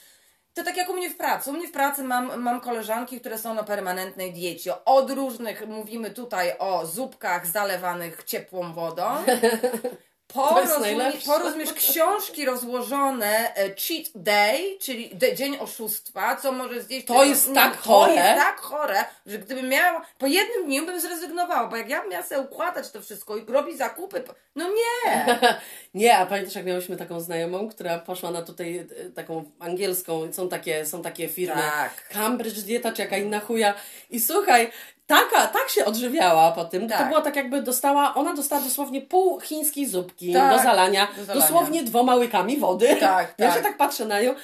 To tak jak u mnie w pracy. U mnie w pracy mam, mam koleżanki, które są na permanentnej diecie. Od różnych, mówimy tutaj o zupkach zalewanych ciepłą wodą. Po, To jest rozumie, najlepsze. po rozumiesz książki rozłożone e, cheat day, czyli dzień oszustwa, co może zjeść. To jest nie, tak To chore. jest tak chore, że gdybym miała, po jednym dniu bym zrezygnowała, bo jak ja miała sobie układać to wszystko i robić zakupy, no nie. Nie, a pamiętasz, jak miałyśmy taką znajomą, która poszła na tutaj e, taką angielską, są takie, są takie firmy, Tak. Cambridge Dieta czy jaka inna chuja i słuchaj, taka, tak się odżywiała po tym, to Tak. było tak jakby dostała, ona dostała dosłownie pół chińskiej zupki Tak, do, zalania, do zalania. dosłownie dwoma łykami wody. Tak, Ja tak. się tak patrzę na nią,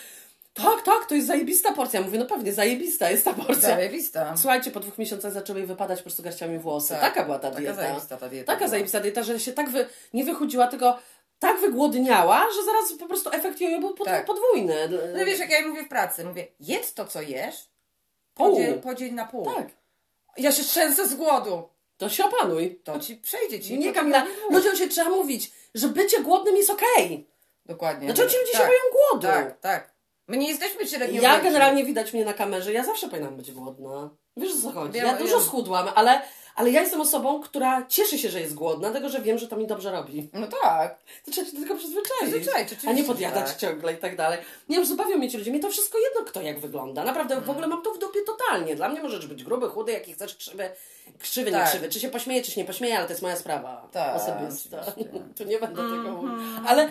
tak, tak, to jest zajebista porcja. Mówię, no pewnie, zajebista jest ta porcja. Zajebista. Słuchajcie, po dwóch miesiącach zaczęły jej wypadać po prostu garściami włosy. Tak. Taka była ta Taka dieta. zajebista ta dieta Taka była. zajebista dieta, że się tak wy, nie wychudziła, tylko tak wygłodniała, że zaraz po prostu efekt jojo był Tak. podwójny. No wiesz, jak ja jej mówię w pracy, mówię, jedz to, co jesz, podziel, podziel na pół. Tak. Ja się trzęsę z głodu. To się opanuj. To ci przejdzie ci. Nie, Kamila, ludziom się trzeba mówić, że bycie głodnym jest okej. Dokładnie. Dlaczego ci ludzie się tak, boją głodu? Tak, tak. My nie jesteśmy średnio Ja generalnie widać mnie na kamerze, ja zawsze powinnam być głodna. Wiesz o co chodzi? Wiem, ja dużo schudłam, ale, ale ja jestem osobą, która cieszy się, że jest głodna, dlatego że wiem, że to mi dobrze robi. No tak. To trzeba się tego przyzwyczaić. Przyzwyczaić, a nie podjadać tak. ciągle i tak dalej. Nie już zubawią mnie ci ludzie. Mnie to wszystko jedno, kto jak wygląda. Naprawdę Mm. w ogóle mam to w dupie totalnie. Dla mnie możesz być gruby, chudy, jaki chcesz, krzywy, krzywy, nie Tak. krzywy. Czy się pośmieje, czy się nie pośmieje, ale to jest moja sprawa Tak, osobista. Mhm. tu nie będę tego mówić. Ale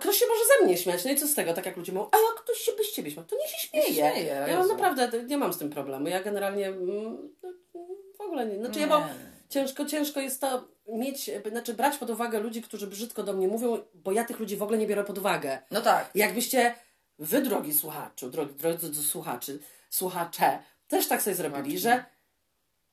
ktoś się może ze mnie śmiać. No i co z tego? Tak jak ludzie mówią, a jak ktoś się by z ciebie śmiał, to nie się śmieje. śmieje, ja mam naprawdę, nie mam z tym problemu. Ja generalnie mm, w ogóle nie. Znaczy ja bo Nie. ciężko, ciężko jest to mieć, znaczy brać pod uwagę ludzi, którzy brzydko do mnie mówią, bo ja tych ludzi w ogóle nie biorę pod uwagę. No tak. Jakbyście wy, drogi słuchaczu, drogi, drodzy słuchaczy, słuchacze, też tak sobie zrobili, że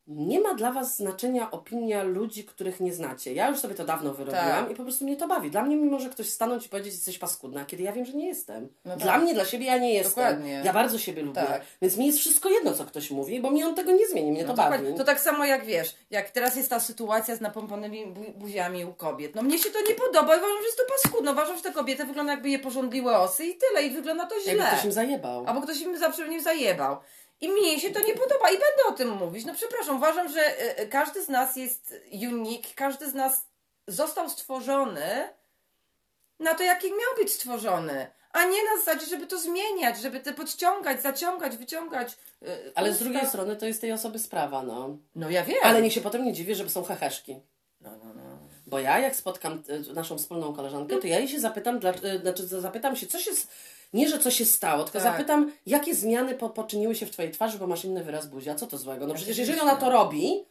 nie ma dla was znaczenia opinia ludzi, których nie znacie. Ja już sobie to dawno wyrobiłam Tak. i po prostu mnie to bawi. Dla mnie, mimo że ktoś stanąć i powiedzieć, że jesteś paskudna, kiedy ja wiem, że nie jestem. No dla tak. mnie, dla siebie ja nie jestem. Dokładnie. Ja bardzo siebie lubię. Tak. Więc mi jest wszystko jedno, co ktoś mówi, bo mi on tego nie zmieni. Mnie No to dokładnie. bawi. To tak samo jak wiesz, jak teraz jest ta sytuacja z napompanymi bu- buziami u kobiet. No mnie się to nie podoba i uważam, że jest to paskudno. Uważam, że te kobiety wyglądają jakby je porządliły osy i tyle. I wygląda to źle. Jakby ktoś im zajebał. Albo ktoś im zawsze nim zajebał. I mnie się to nie podoba i będę o tym mówić. No przepraszam, uważam, że e, e, każdy z nas jest unik, każdy z nas został stworzony na to, jaki miał być stworzony. A nie na zasadzie, żeby to zmieniać, żeby te podciągać, zaciągać, wyciągać. e, Ale z usta. drugiej strony to jest tej osoby sprawa, no. No ja wiem. Ale niech się potem nie dziwię, że są heheszki. No, no, no. Bo ja jak spotkam naszą wspólną koleżankę, to ja jej się zapytam, dla, znaczy za- zapytam się, co się, nie że co się stało, tylko Tak. zapytam, jakie zmiany po, poczyniły się w twojej twarzy, bo masz inny wyraz buzi, a co to złego? No przecież jeżeli ona to robi,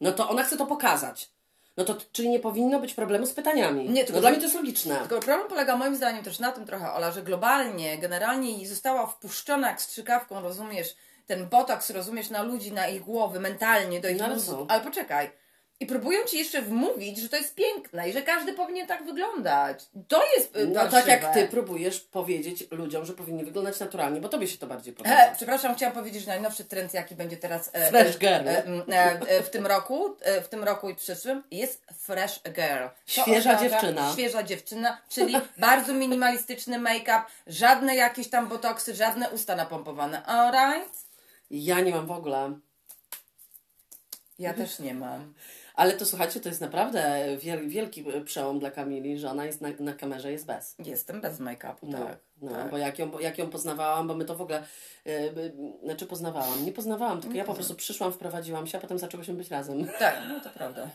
no to ona chce to pokazać. No to czyli nie powinno być problemu z pytaniami. Nie, tylko- no dla mnie to jest logiczne. Tylko problem polega moim zdaniem też na tym trochę, Ola, że globalnie, generalnie została wpuszczona jak strzykawką, rozumiesz, ten botoks, rozumiesz, na ludzi, na ich głowy, mentalnie, do ich No? Ale poczekaj. I próbują ci jeszcze wmówić, że to jest piękne i że każdy powinien tak wyglądać. To jest No tak jak ty próbujesz powiedzieć ludziom, że powinni wyglądać naturalnie, bo tobie się to bardziej podoba. E, przepraszam, chciałam powiedzieć, że najnowszy trend, jaki będzie teraz e, Fresh girl. e, e, e, w tym roku, e, w tym roku i przyszłym, jest fresh girl. To Świeża dziewczyna. Świeża dziewczyna, czyli bardzo minimalistyczny make-up, żadne jakieś tam botoksy, żadne usta napompowane. Alright? Ja nie mam w ogóle. Ja też nie mam. Ale to słuchajcie, to jest naprawdę wiel, wielki przełom dla Kamili, że ona jest na, na kamerze jest bez. Jestem bez make-upu, No, tak. no tak. bo jak ją, jak ją poznawałam, bo my to w ogóle, yy, znaczy poznawałam, nie poznawałam, tylko ja po prostu przyszłam, wprowadziłam się, a potem zaczęłyśmy być razem. Tak, no to prawda.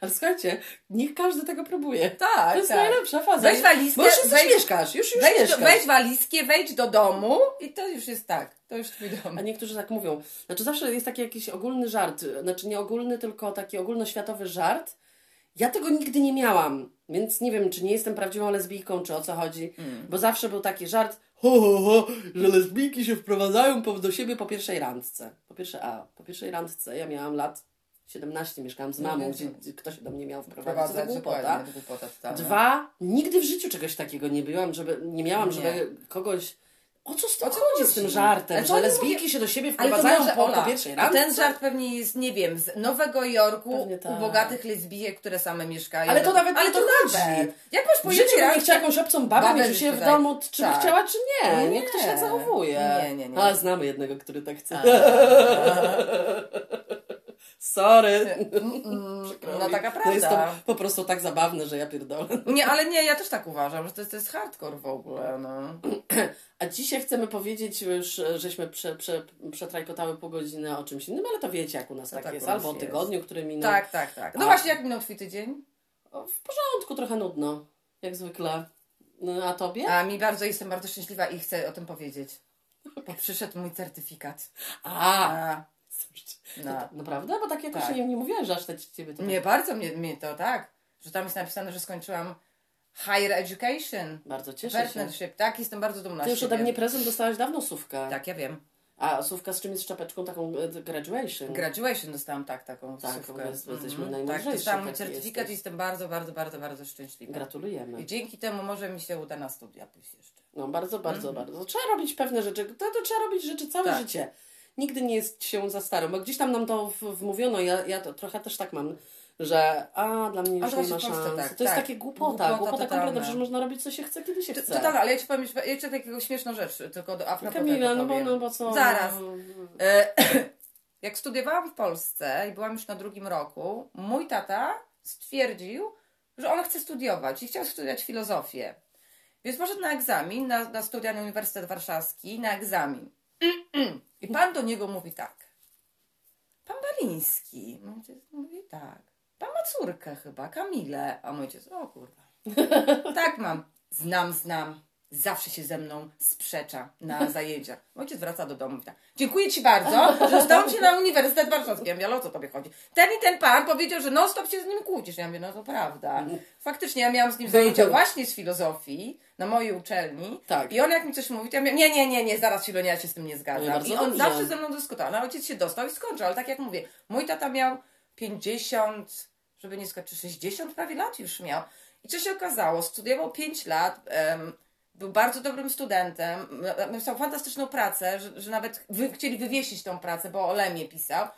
Ale słuchajcie, niech każdy tego próbuje. Tak, To jest tak. najlepsza faza. Weź walizkę, Bo już jesteś wejdź- mieszkasz, już, już Wejdź, mieszkasz. weź walizkę, wejdź do domu i to już jest tak. To już twój dom. A niektórzy tak mówią. Znaczy zawsze jest taki jakiś ogólny żart. Znaczy nie ogólny, tylko taki ogólnoświatowy żart. Ja tego nigdy nie miałam, więc nie wiem, czy nie jestem prawdziwą lesbijką, czy o co chodzi. Mm. Bo zawsze był taki żart, ho, ho, ho, że lesbijki się wprowadzają po- do siebie po pierwszej randce. Po pierwsze, a, po pierwszej randce ja miałam lat 17, mieszkałam z No mamą, więc- gdzie, gdzie ktoś do mnie miał wprowadzić. To Wprowadzać głupota. głupota. Dwa, nigdy w życiu czegoś takiego nie byłam, żeby, nie miałam, Nie. żeby kogoś... O co O co chodzi z tym żartem, że lesbijki się do siebie wprowadzają może, po, Ola, po pierwszej a randce? ten żart pewnie jest, nie wiem, z Nowego Jorku, tak. u bogatych lesbijek, które same mieszkają. Ale to nawet Ale nie to chodzi. Jak masz W po życiu jednej bym nie chciała jakąś obcą babę mieć u siebie w domu, czy by Tak. chciała, czy nie. Nie. Niech ktoś tak zachowuje. Nie, nie, nie. Ale znamy jednego, który tak chce. Sorry. Przykro No taka No jest to prawda. po prostu tak zabawne, że ja pierdolę. Nie, ale nie, ja też tak uważam, że to jest, to jest hardcore w ogóle, no. A dzisiaj chcemy powiedzieć już, żeśmy prze, prze, przetrajkotały pół godziny o czymś innym, ale to wiecie, jak u nas To tak, tak jest. Albo o jest. tygodniu, który minął. Tak, tak, tak. No A. właśnie, jak minął twój tydzień? W porządku, trochę nudno. Jak zwykle. No, A tobie? A mi bardzo, jestem bardzo szczęśliwa i chcę o tym powiedzieć. Bo przyszedł mój certyfikat. A, A, no. no. Naprawdę? Bo tak jakoś Tak. nie, nie mówiłaś, że aż te ciebie to... Nie bardzo mnie, mnie to tak, że tam jest napisane, że skończyłam Higher education. Bardzo cieszę się. Tak? Jestem bardzo dumna Ty już ode mnie prezent dostałaś dawno sówkę. Tak, ja wiem. A sówka z czym jest z czapeczką taką e, graduation. Graduation dostałam tak, taką Tak, sówkę. jesteśmy Mhm. najmądrzejsi, Tak, dostałam mój certyfikat jesteś. i jestem bardzo, bardzo, bardzo, bardzo szczęśliwa. Gratulujemy. I dzięki temu może mi się uda na studia pójść jeszcze. No bardzo, bardzo, bardzo. Trzeba robić pewne rzeczy. To, to trzeba robić rzeczy całe Tak. życie. Nigdy nie jest się za starą, bo gdzieś tam nam to wmówiono, ja, ja to trochę też tak mam, że a, dla mnie już nie ma szans. Tak, to jest tak. takie głupota, Głupota głupota, kompletna, przecież można robić co się chce, kiedy się To, chce. totalnie, ale ja ci powiem, ja ci taką śmieszną rzecz, tylko do Afro Kamila, no bo, no bo co? Zaraz. No, E, Jak studiowałam w Polsce i byłam już na drugim roku, mój tata stwierdził, że on chce studiować i chciał studiować filozofię. Więc poszedł na egzamin, na, na studia na Uniwersytet Warszawski, na egzamin. I pan do niego mówi tak. Pan Baliński. Mój ojciec mówi tak. Pan ma córkę chyba, Kamilę. A mój ojciec, o kurwa. tak mam. Znam, znam. Zawsze się ze mną sprzecza na zajęciach. Ojciec wraca do domu i tak. Dziękuję Ci bardzo, że zdałam się na Uniwersytet Warszawski. Ja mówię, ale o co Tobie chodzi? Ten i ten pan powiedział, że non stop się z nim kłócisz. Ja mówię, no to prawda. Faktycznie ja miałam z nim zajęcia właśnie z filozofii na mojej uczelni. Tak. I on jak mi coś mówi, to ja mówię, nie, nie, nie, nie, zaraz Filonia, ja się z tym nie No i zgadzam. I on zawsze ze mną dyskutował. No ojciec się dostał i skończył, ale tak jak mówię, mój tata miał 50, żeby nie skończyć, 60 prawie lat już miał. I co się okazało? Studiował 5 lat, em, był bardzo dobrym studentem, napisał fantastyczną pracę, że, że nawet wy, chcieli wywiesić tą pracę, bo o Lemie pisał.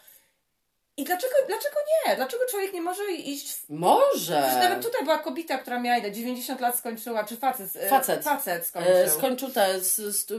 I dlaczego, dlaczego nie? Dlaczego człowiek nie może iść w Może. Przecież nawet tutaj była kobieta, która miała ile, 90 lat skończyła, czy facet? e, Facet. Facet skończył. E, skończył te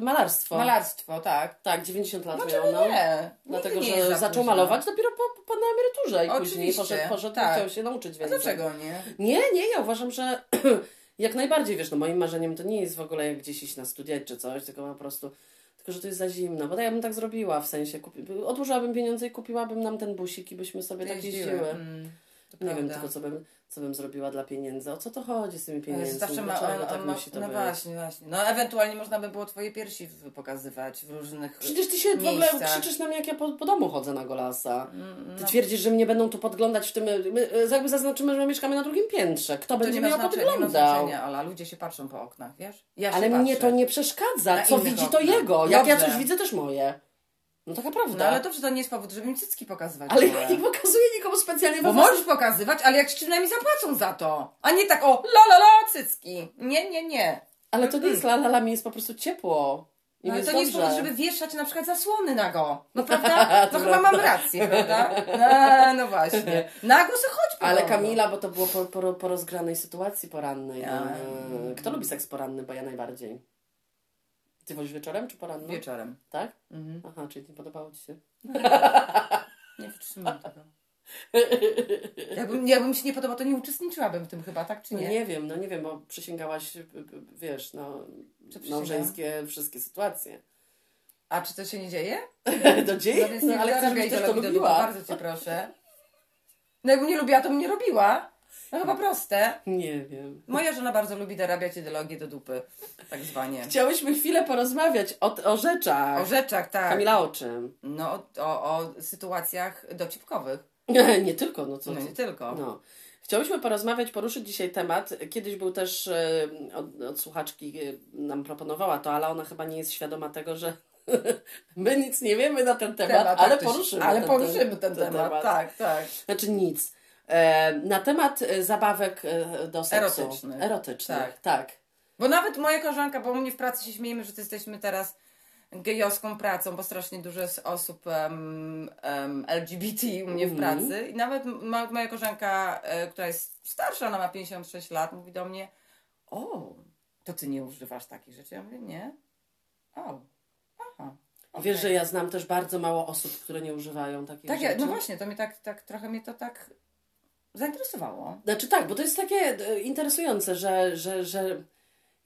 malarstwo. Malarstwo, tak. Tak, 90 lat Dlaczego miał, no. nie? Dlatego, nie że zaczął późno. malować dopiero po, po na emeryturze i później Oczywiście, poszedł, poszedł tak. chciał się nauczyć A więcej. dlaczego nie? Nie, nie, ja uważam, że jak najbardziej, wiesz, no moim marzeniem to nie jest w ogóle jak gdzieś iść na studia czy coś, tylko po prostu, tylko że to jest za zimno, bo tak ja bym tak zrobiła, w sensie, kupi, odłożyłabym pieniądze i kupiłabym nam ten busik i byśmy sobie tak Jeździły. jeździły. Mm, Nie wiem tylko, co bym, co bym zrobiła dla pieniędzy. O co to chodzi z tymi pieniędzmi? Zawsze ma, Dlaczego on, tak on ma, musi to no być? właśnie, właśnie. No ewentualnie można by było twoje piersi pokazywać w różnych Przecież ty się w ogóle miejscach. krzyczysz na mnie, jak ja po, po domu chodzę na golasa. Mm, Ty no, twierdzisz, że mnie będą tu podglądać w tym. My, e, jakby zaznaczymy, że mieszkamy na drugim piętrze. Kto to będzie nie mnie nie podglądał? znaczenia, ale ludzie się patrzą po oknach, wiesz? Ja Ale mnie patrzę. to nie przeszkadza. Na Co widzi, to jego. Jak ja Dobrze. coś widzę, też moje. No taka prawda. No ale dobrze, to nie jest powód, żeby mi cycki pokazywać. Ale ja nie pokazuję nikomu specjalnie Bo możesz pokazywać, ale jak ci przynajmniej zapłacą za to. A nie tak o la la la cycki. Nie, nie, nie. Ale to nie jest la la la, mi jest po prostu ciepło. I No, ale to nie jest powód, żeby wieszać na przykład zasłony nago. No prawda? To No chyba mam rację, prawda? No, no właśnie. Nago se chodź po Ale. Kamila, bo to było po, po, po rozgranej sytuacji porannej. Ja. Eee, Kto lubi seks poranny? Bo ja najbardziej. Ty wolisz wieczorem czy poranno? Wieczorem. Tak? Mhm. Aha, czyli nie podobało Ci się. Nie wytrzymam tego. Jakbym, jakbym się nie podobał, to nie uczestniczyłabym w tym chyba, tak czy No nie? nie wiem, no nie wiem, bo przysięgałaś, y, y, wiesz, no, małżeńskie wszystkie sytuacje. A czy to się nie dzieje? to dzieje, No no, nie ale zarabiaj żebyś też to lubiła. Bardzo cię proszę. No jakbym nie lubiła, to bym nie robiła. No chyba proste. Nie wiem. Moja żona bardzo lubi dorabiać ideologię do dupy, tak zwanie. Chciałyśmy chwilę porozmawiać o, o rzeczach. O rzeczach, tak. Kamila, o czym? No, o, o, sytuacjach dowcipkowych. nie tylko, no co No nie tylko. No. Chciałyśmy porozmawiać, poruszyć dzisiaj temat. Kiedyś był też e, od, od słuchaczki e, nam proponowała to, ale ona chyba nie jest świadoma tego, że my nic nie wiemy na ten temat, Temat, ale tak, poruszymy. Ale ten, poruszymy ten, temat. Tak, tak. Znaczy nic. E, na temat e, zabawek e, do seksu. Erotycznych. Erotycznych, Tak. tak. Bo nawet moja koleżanka, bo u mnie w pracy się śmiejemy, że to jesteśmy teraz gejowską pracą, bo strasznie dużo jest osób um, um, LGBT u mnie w Mhm. pracy. I nawet ma, moja koleżanka, e, która jest starsza, ona ma 56 lat, mówi do mnie, o, to ty nie używasz takich rzeczy? Ja mówię, nie. O, aha. Wiesz, okej. że ja znam też bardzo mało osób, które nie używają takich Tak, ja, rzeczy. no właśnie, to mnie tak, tak, trochę mnie to tak zainteresowało. Znaczy tak, bo to jest takie e, interesujące, że, że, że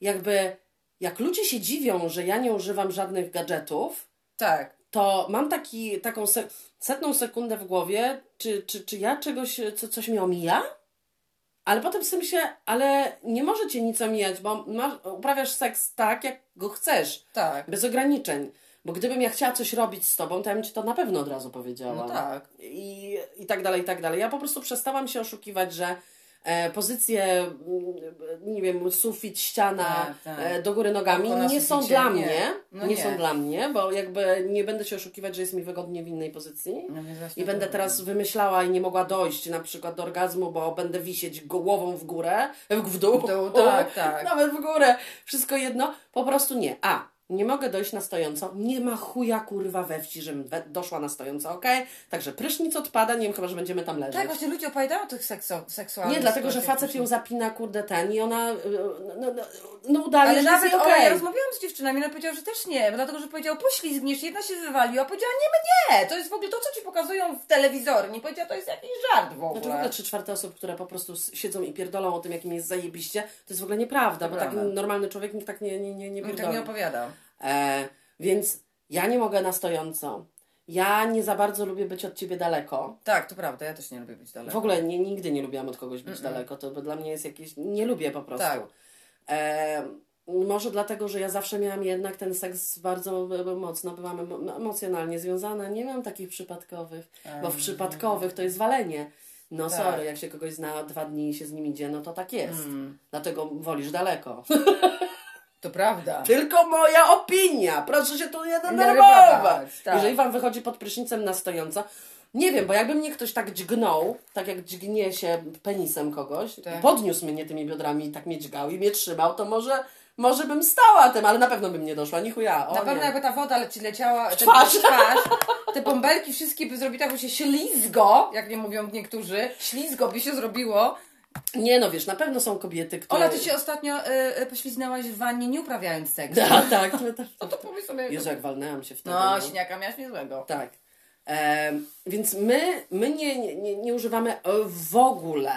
jakby jak ludzie się dziwią, że ja nie używam żadnych gadżetów, Tak, to mam taki, taką se, setną sekundę w głowie, czy, czy, czy ja czegoś, co, coś mi omija? Ale potem sobie myślę, ale nie może cię nic omijać, bo masz, uprawiasz seks tak, jak go chcesz, tak. bez ograniczeń. Bo gdybym ja chciała coś robić z tobą, to ja bym ci to na pewno od razu powiedziała. No tak. I, I tak dalej, i tak dalej. Ja po prostu przestałam się oszukiwać, że e, pozycje, mm, nie wiem, sufit, ściana, Tak, tak. e, do góry nogami nie są dla nie. mnie. No nie, nie. są dla mnie, bo jakby nie będę się oszukiwać, że jest mi wygodnie w innej pozycji. No I będę to- teraz wymyślała i nie mogła dojść na przykład do orgazmu, bo będę wisieć głową w górę, w w dół, W dół, tak, tak. nawet w górę, wszystko jedno, po prostu nie. A, nie mogę dojść na stojąco, nie ma chuja kurwa we wsi, żebym doszła na stojąco, okej? Także prysznic odpada, nie wiem, chyba, że będziemy tam leżeć. Tak, właśnie ludzie opowiadają o tych sekso, seksualnych nie, dlatego, że facet ją zapina, kurde, ten i ona, y, no, no, no udali, Ale że nawet jest okej. ja rozmawiałam z dziewczynami, ona powiedziała, że też nie, dlatego, że powiedział, poślizgniesz, jedna się wywaliła, powiedziała, nie, nie, to jest w ogóle to, co ci pokazują w telewizorze, nie powiedziała, to jest jakiś żart w ogóle. Znaczy w ogóle trzy czwarte osób, które po prostu siedzą i pierdolą o tym, jakim jest zajebiście, to jest w ogóle nieprawda, bo Nieprawda. taki normalny człowiek nikt tak nie, nie, nie, nie tak pierdoli. nie opowiada. E, więc ja nie mogę na stojąco. Ja nie za bardzo lubię być od ciebie daleko. Tak, to prawda, ja też nie lubię być daleko. W ogóle nie, nigdy nie lubiłam od kogoś być daleko. To dla mnie jest jakieś. Nie lubię po prostu. Tak. E, może dlatego, że ja zawsze miałam jednak ten seks bardzo e, mocno, byłam emo- emocjonalnie związana. Nie mam takich przypadkowych, bo w przypadkowych to jest walenie. No Tak. sorry, jak się kogoś zna dwa dni i się z nim idzie, no to tak jest. Mm. Dlatego wolisz daleko. To prawda. Tylko moja opinia. Proszę się tu nie denerwować. tak. Jeżeli wam wychodzi pod prysznicem na stojąco, nie wiem, bo jakby mnie ktoś tak dźgnął, tak jak dźgnie się penisem kogoś, Tak. podniósł mnie tymi biodrami i tak mnie dźgał i mnie trzymał, to może, może bym stała tym, ale na pewno bym nie doszła. Ni chuja. O, Na pewno nie. jakby ta woda leci, leciała w twarz. twarz, te bąbelki wszystkie by zrobiły tak, by się ślizgo, jak nie mówią niektórzy, ślizgo by się zrobiło. Nie no, wiesz, na pewno są kobiety, które... Ola, ty się ostatnio y, y, pośliznęłaś w wannie, nie uprawiając seksu. Tak, tak. to- to- No to powiedz sobie... Jezu, jak walnęłam się wtedy. No, śniaka miałaś niezłego. Tak. Em, więc my, my nie, nie, nie, nie używamy e, w ogóle.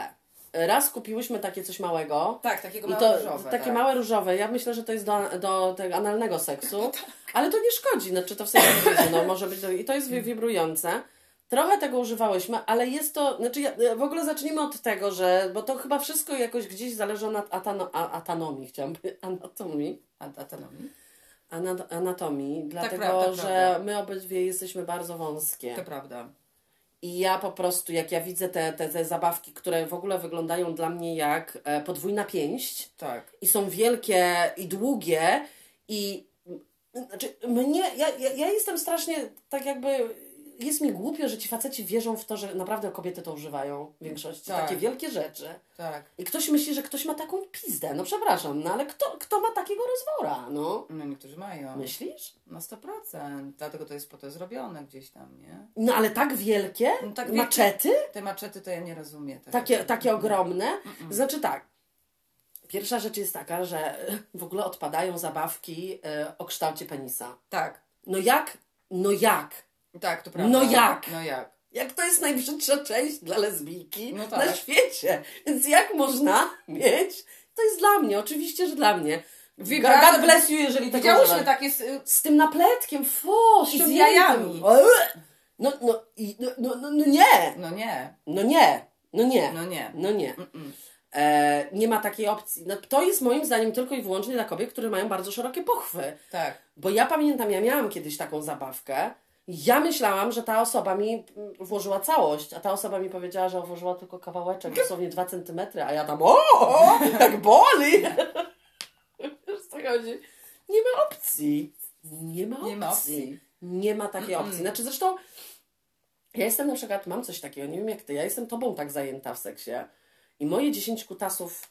Raz kupiłyśmy takie coś małego. Tak, takiego małe to różowe. takie tak. małe różowe. Ja myślę, że to jest do, do tego analnego seksu. Ale to nie szkodzi. Znaczy to w sensie no może być. I to jest wi- wibrujące. Trochę tego używałyśmy, ale jest to. Znaczy, ja, w ogóle zacznijmy od tego, że. Bo to chyba wszystko jakoś gdzieś zależy od atano, a, atanomii, chciałam powiedzieć, anatomii. A, a to nowi? Ana- Anatomii, dlatego prawda, że prawda. my obydwie jesteśmy bardzo wąskie. To prawda. I ja po prostu, jak ja widzę te, te, te zabawki, które w ogóle wyglądają dla mnie jak e, podwójna pięść Tak. i są wielkie i długie i znaczy mnie, ja, ja, ja jestem strasznie tak jakby, jest mi głupio, że ci faceci wierzą w to, że naprawdę kobiety to używają w większości. Tak. Takie wielkie rzeczy. Tak. I ktoś myśli, że ktoś ma taką pizdę. No przepraszam, no ale kto, kto ma takiego rozwora, no? No niektórzy mają. Myślisz? Na 100%. Dlatego to jest po to zrobione gdzieś tam, nie? No ale tak wielkie? No tak wielkie. Maczety? Te maczety to ja nie rozumiem. Tak Takie, takie ogromne. Znaczy tak. Pierwsza rzecz jest taka, że w ogóle odpadają zabawki e, o kształcie penisa. Tak. No jak? No jak? Tak, to prawda. No jak? No jak? Jak to jest najbrzydsza część dla lesbijki No tak. na świecie. Więc jak można mieć? To jest dla mnie, oczywiście, że dla mnie. Wibra- God bless you, jeżeli tego Widziałyśmy takie... z- Z tym napletkiem, fo, z ściągniętym. jajami. No, no, i, no, no, no, no nie. No nie. No nie. No nie. No nie. No nie. E, nie ma takiej opcji. No, to jest moim zdaniem tylko i wyłącznie dla kobiet, które mają bardzo szerokie pochwy. Tak. Bo ja pamiętam, ja miałam kiedyś taką zabawkę. Ja myślałam, że ta osoba mi mm, włożyła całość, a ta osoba mi powiedziała, że włożyła tylko kawałeczek, dosłownie dwa centymetry, a ja tam o, o jak boli! Wiesz co chodzi? Nie ma opcji. Nie ma opcji. Nie ma opcji. Nie ma takiej opcji. Znaczy zresztą ja jestem na przykład, mam coś takiego, nie wiem jak ty, ja jestem tobą tak zajęta w seksie i moje 10 kutasów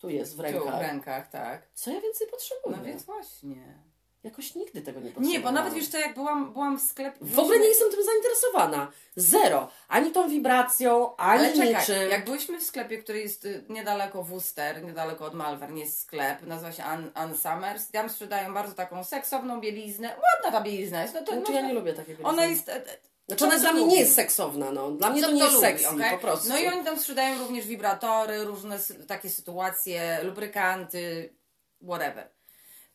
tu jest w Tu rękach. w rękach, tak. Co ja więcej potrzebuję? No więc właśnie. Jakoś nigdy tego nie potrzebowałam. Nie, bo nawet wiesz co, jak byłam, byłam w sklepie... W ogóle nie jestem tym zainteresowana. Zero. Ani tą wibracją, ani Ale czekaj, niczym. jak byliśmy w sklepie, który jest y, niedaleko Worcester, niedaleko od Malvern, jest sklep, nazywa się Ann, Ann Summers. Tam sprzedają bardzo taką seksowną bieliznę. Ładna ta bielizna jest. No to, Znaczy no, ja nie lubię takiego. Ona jedzenia. jest... e, e, Znaczy ona dla mnie nie jest seksowna, no. Dla mnie Co to nie jest sexy, okej? po prostu. No i oni tam sprzedają również wibratory, różne takie sytuacje, lubrykanty, whatever.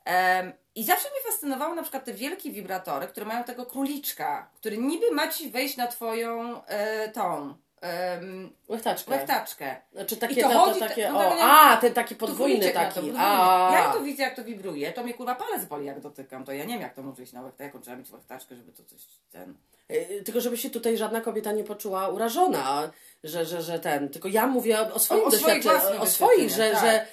Em, I zawsze mnie fascynowało na przykład te wielkie wibratory, które mają tego króliczka, który niby ma ci wejść na twoją e, tą em, Łechtaczkę. łechtaczkę. Znaczy takie, I to to, chodzi- to, takie no o, a, ten taki podwójny to, taki. A, Ja to widzę, jak to wibruje, to mnie kurwa palec boli, jak dotykam. To ja nie wiem, jak to może iść na łechtaczkę. Jaką trzeba mieć łechtaczkę, żeby to coś ten... Y, Tylko żeby się tutaj żadna kobieta nie poczuła urażona, że, że, że ten. Tylko ja mówię o, swoim O- o własnych o swoich, że, że tak. y,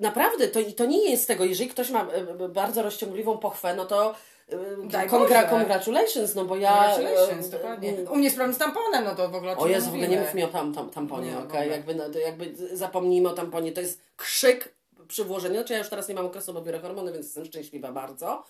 naprawdę to, i to nie jest tego, jeżeli ktoś ma y, y, bardzo rozciągliwą pochwę, no to y, Daj congratulations, no bo ja... Congratulations, y, dokładnie. y, U mnie jest problem z tamponem, no to w ogóle o Jezu, w ogóle nie mów mi o tam, tam, tamponie, Nie, ogóle. Jakby, no, jakby zapomnijmy o tamponie. To jest krzyk przy włożeniu. Znaczy ja już teraz nie mam okresu, bo biorę hormony, więc jestem szczęśliwa bardzo.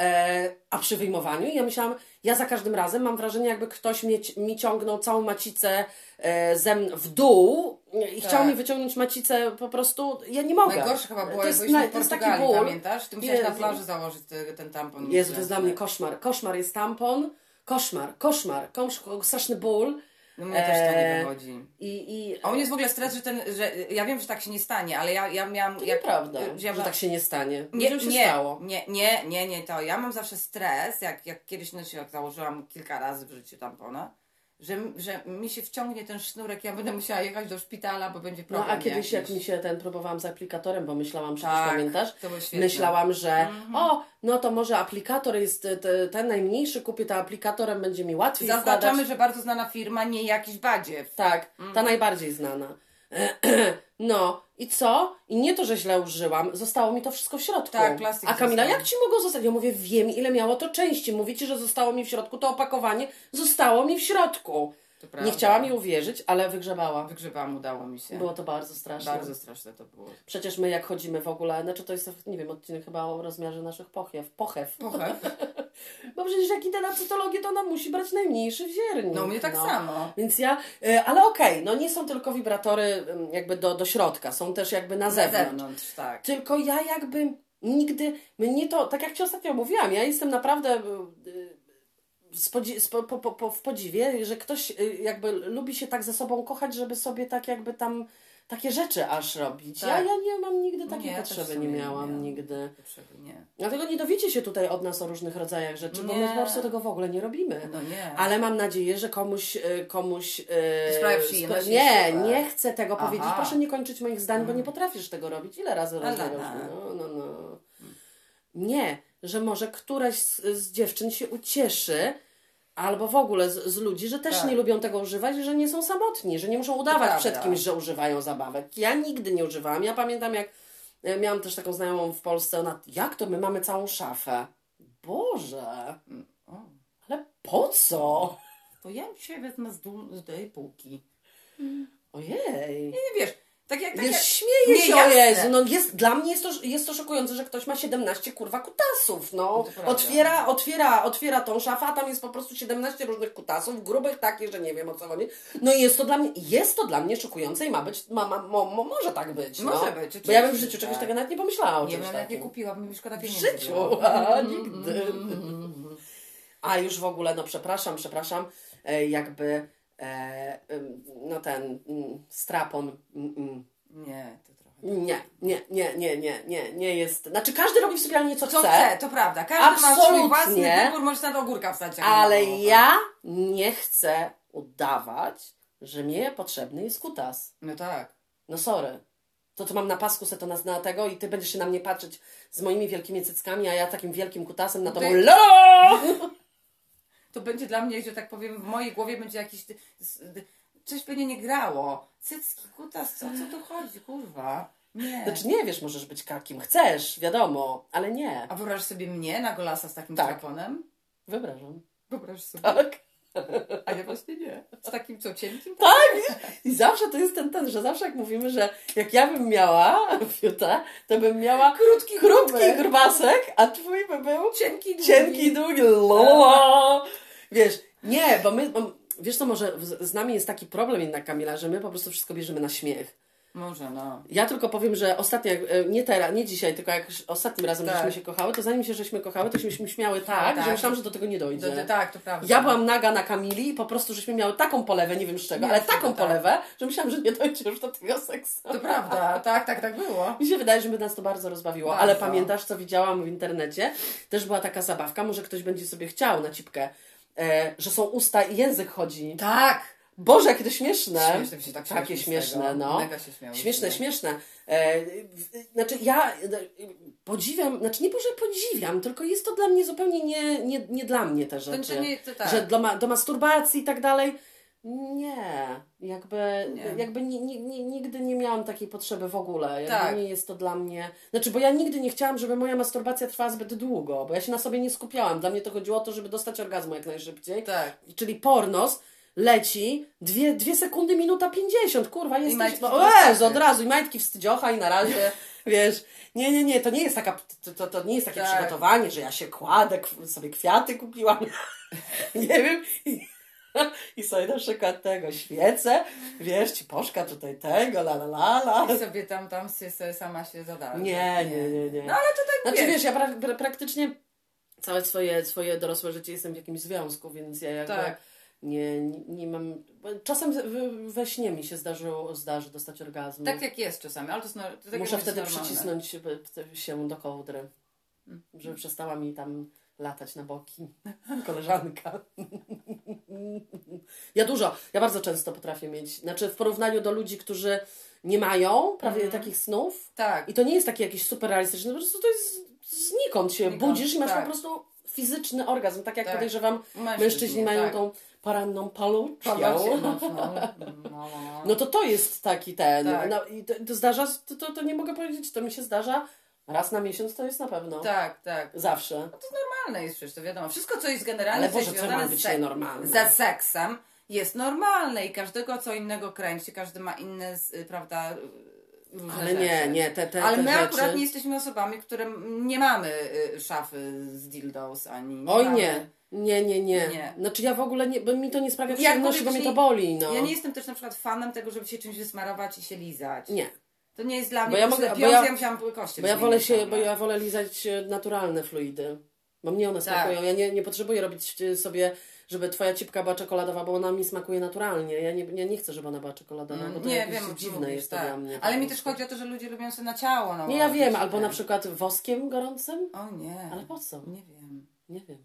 E, a przy wyjmowaniu ja myślałam, ja za każdym razem mam wrażenie, jakby ktoś mnie, mi ciągnął całą macicę e, zem w dół i chciał Tak. mi wyciągnąć macicę po prostu, ja nie mogę. Najgorsze chyba było, to jest, na- to jest taki ból. pamiętasz? Ty musiałeś na Jezu. plaży założyć te, ten tampon. Jezu, to jest dla mnie koszmar. Koszmar jest tampon, koszmar, koszmar, kosz, straszny ból. No mnie też to nie Eee, wychodzi. I, i A mnie jest w ogóle stres, że ten, że ja wiem, że tak się nie stanie, ale ja, ja miałam... To jak, nieprawda, że ja że tak się nie stanie. Nie, Ludziom się nie, stało. nie, nie, nie, nie to. Ja mam zawsze stres, jak, jak kiedyś no, się jak założyłam kilka razy w życiu tampona, że, że mi się wciągnie ten sznurek, ja będę musiała jechać do szpitala, bo będzie No problem a kiedyś jakiś. jak mi się ten próbowałam z aplikatorem, bo myślałam, przecież Tak, pamiętasz? Myślałam, że o, no to może aplikator jest te- ten najmniejszy, kupię to aplikatorem, będzie mi łatwiej Zaznaczamy, wkładać. że bardzo znana firma, nie jakiś badziew. Tak, ta Mhm. najbardziej znana. No i co? I nie to, że źle użyłam, zostało mi to wszystko w środku. Tak, plastik A Kamila, został. jak ci mogło zostać? Ja mówię, wiem ile miało to części. Mówicie, że zostało mi w środku, to opakowanie zostało mi w środku. Nie chciała mi uwierzyć, ale wygrzebała. Wygrzebałam, udało mi się. Było to bardzo straszne. Bardzo straszne to było. Przecież my jak chodzimy w ogóle, znaczy to jest, nie wiem, odcinek chyba o rozmiarze naszych pochiew, pochew. Pochew. Bo przecież jak idę na cytologię, to ona musi brać najmniejszy wziernik. No mnie tak samo. Więc ja, y, ale okej, no nie są tylko wibratory jakby do, do środka, są też jakby na Na zewnątrz. zewnątrz, tak. Tylko ja jakby nigdy, mnie to, tak jak Ci ostatnio mówiłam, ja jestem naprawdę po, po, po, w podziwie, że ktoś y, jakby lubi się tak ze sobą kochać, żeby sobie tak jakby tam takie rzeczy aż robić. Ja, Tak. ja nie mam nigdy takiej Nie, ja potrzeby, nie nie miałam miałam. nigdy. Potrzeby nie. Dlatego nie dowiecie się tutaj od nas o różnych rodzajach rzeczy, bo my Nie. po prostu tego w ogóle nie robimy. No nie. Ale mam nadzieję, że komuś, y, komuś y, przyjemność i Nie, nie chcę tego Aha. powiedzieć. Proszę nie kończyć moich zdań, bo nie potrafisz tego robić. Ile razy tak. No, no, no. Nie, że może któraś z, z dziewczyn się ucieszy, albo w ogóle z, z ludzi, że też Tak. nie lubią tego używać, że nie są samotni, że nie muszą udawać prawda. przed kimś, że używają zabawek. Ja nigdy nie używałam. Ja pamiętam, jak e, miałam też taką znajomą w Polsce, ona, jak to my mamy całą szafę? Boże, O, ale po co? to ja dzisiaj wezmę z, dół, z tej półki. Ojej. Nie wiesz, tak jak... Tak Jest, jak... śmieje Nie, się, o. Jezu, no jest, dla mnie jest to, jest to szokujące, że ktoś ma 17 kurwa kutasów, no. Otwiera, otwiera, otwiera tą szafę, a tam jest po prostu 17 różnych kutasów, grubych takich, że nie wiem o co chodzi. No i jest to dla mnie, jest to dla mnie szokujące i ma być, ma, ma, mo, mo, może tak być, no. Może być, Bo ja bym w życiu czegoś tak. takiego nawet nie pomyślała o Nie, no nawet nie kupiłabym, mi szkoda W pieniędzy. życiu, było. a nigdy. A już w ogóle, no przepraszam, przepraszam, e, jakby, no ten mm, strapon, mm, mm. Nie, to trochę... Nie, nie, nie, nie, nie, nie, nie jest. Znaczy każdy robi w sypialni co, Co chce, chce, to prawda. Każdy ma swój Absolutnie. własny wybór, możesz na ogórka wstać. ale ja nie chcę udawać, że mnie potrzebny jest kutas. No tak. No sorry. To to mam na pasku se to na, na tego i ty będziesz się na mnie patrzeć z moimi wielkimi cyckami, a ja takim wielkim kutasem na to Ty- LO! To będzie dla mnie, że tak powiem, w mojej głowie będzie jakiś... Coś pewnie nie grało. Cycki, kutas, co, co tu chodzi, kurwa? Nie. Znaczy nie wiesz, możesz być ka- kim chcesz, wiadomo, ale nie. A wyobrażasz sobie mnie na golasa z takim Tak. traponem? Wyobrażam. Wyobrażasz sobie? Tak. A ja właśnie nie. Z takim co, cienkim? Tak, i zawsze to jest ten, ten, że zawsze jak mówimy, że jak ja bym miała fiutę, to bym miała Krótki, krótki grubasek, a twój by był Cienki, długi. cienki, długi. Lola. Wiesz, nie, bo my, bo, wiesz co, może z, nami jest taki problem jednak, Kamila, że my po prostu wszystko bierzemy na śmiech. Może, no. Ja tylko powiem, że ostatnio, e, nie teraz, nie dzisiaj, tylko jak ostatnim razem Tak. żeśmy się kochały, to zanim się żeśmy kochały, to żeśmy śmiały tak, Tak. że myślałam, że do tego nie dojdzie. Do, do, tak, to prawda. Ja byłam naga na Kamili i po prostu żeśmy miały taką polewę, nie wiem z czego, Nie, ale taką tak. polewę, że myślałam, że nie dojdzie już do tego seksu. To prawda, tak, tak, tak było. Mi się wydaje, że by nas to bardzo rozbawiło. Bardzo. Ale pamiętasz, co widziałam w internecie? Też była taka zabawka, może ktoś będzie sobie chciał na cipkę, e, że są usta i język chodzi. Tak. Boże, jakie to śmieszne. Śmieszne mi się tak Takie śmieszne, no. Mega się śmiałyśmy. Śmieszne, śmieszne. E, znaczy ja podziwiam, znaczy nie może podziwiam, tylko jest to dla mnie zupełnie nie, nie, nie dla mnie te rzeczy. to nie, to tak. Że do, ma, do masturbacji i tak dalej. Nie, jakby, Nie. jakby ni, ni, ni, nigdy nie miałam takiej potrzeby w ogóle. Jakby Tak. nie jest to dla mnie. Znaczy, bo ja nigdy nie chciałam, żeby moja masturbacja trwała zbyt długo, bo ja się na sobie nie skupiałam. Dla mnie to chodziło o to, żeby dostać orgazmu jak najszybciej. Tak. Czyli pornos leci dwie, dwie sekundy, minuta pięćdziesiąt. Kurwa, jesteś... majtki O prostaty. Jezu, od razu. I majtki wstydziocha i na razie, wiesz... Nie, nie, nie, to nie jest taka, to, to, to nie jest takie Tak. przygotowanie, że ja się kładę, sobie kwiaty kupiłam, nie wiem, i, i sobie na przykład tego świecę, wiesz, ci poszka tutaj tego, la la la la. I sobie tam, tam się, sobie sama się zadała. Nie, nie, nie, nie. No ale to tak Znaczy wiesz. wiesz, ja pra, pra, praktycznie całe swoje, swoje dorosłe życie jestem w jakimś związku, więc ja jakby Tak. nie, nie, nie mam... Czasem we, śnie mi się zdarzyło, zdarzy dostać orgazm. Tak jak jest czasami, ale to jest, to tak Muszę wtedy normalne. przycisnąć się- się do kołdry, żeby przestała mi tam latać na boki koleżanka. Ja dużo, ja bardzo często potrafię mieć, znaczy w porównaniu do ludzi, którzy nie mają prawie takich snów, Tak. i to nie jest takie jakieś super realistyczne, po prostu to jest znikąd się Znikąd, budzisz i masz tak. po prostu fizyczny orgazm, tak jak Tak. podejrzewam Mężczyźni, mężczyźni mają tak. tą poranną paluczkę. Palucję mocną. No, no. No to to jest taki ten. Tak. No i to, to zdarza, to, to, to nie mogę powiedzieć, to mi się zdarza raz na miesiąc, to jest na pewno. Tak, tak. Zawsze. Normalne jest przecież, to wiadomo. Wszystko, co jest generalnie Ale Boże, co ma być nienormalne? ze seksem, jest normalne i każdego co innego kręci, każdy ma inne, z- y, prawda, y, różne Ale nie, rzeczy. nie, te, te, Ale te my rzeczy. akurat nie jesteśmy osobami, które nie mamy y, szafy z dildos ani nie Oj mamy... nie. Nie, nie, nie, Nie. Znaczy ja w ogóle nie, bo mi to nie sprawia Jak przyjemności, bo powiem mnie ci, to boli, no. Ja nie jestem też na przykład fanem tego, żeby się czymś wysmarować i się lizać. Nie. To nie jest dla mnie, Bo ja mogę- bo ja- ja musiałam kości Bo ja wolę się, bo ja wolę lizać e, naturalne fluidy. Bo mnie one Tak. smakują. Ja nie, nie potrzebuję robić e, sobie, żeby twoja cipka była czekoladowa, bo ona mi smakuje naturalnie. Ja nie, ja nie chcę, żeby ona była czekoladowa, bo to nie wiem, dziwne mówisz, jest to tak. dla mnie. Ale mi też chodzi o to, że ludzie lubią sobie na ciało no Nie, ja wiem, albo na przykład woskiem gorącym. O nie. Ale po co? Nie wiem. Nie wiem.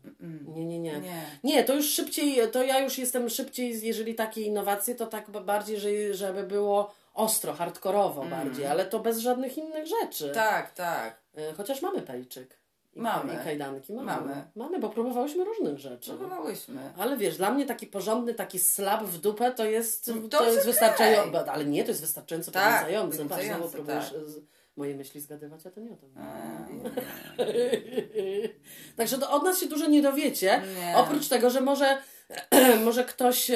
Nie, nie, nie. Nie. Nie, to już szybciej, to ja już jestem szybciej, jeżeli takie innowacje, to tak bardziej, że, żeby było ostro, hardkorowo bardziej, ale to bez żadnych innych rzeczy. Mm. Tak, tak. E, Chociaż mamy pejczyk. I, Mamy. I kajdanki. Mamy. Mamy. Mamy, bo próbowałyśmy różnych rzeczy. Próbowałyśmy. Ale wiesz, dla mnie taki porządny, taki slap w dupę to jest, to, To jest wystarczające. Ale nie, to jest wystarczająco Tak, pobudzające. Patrz, znowu próbujesz tak. moje myśli zgadywać, a to nie o to. A, Także to od nas się dużo nie dowiecie. Nie. Oprócz tego, że może, może ktoś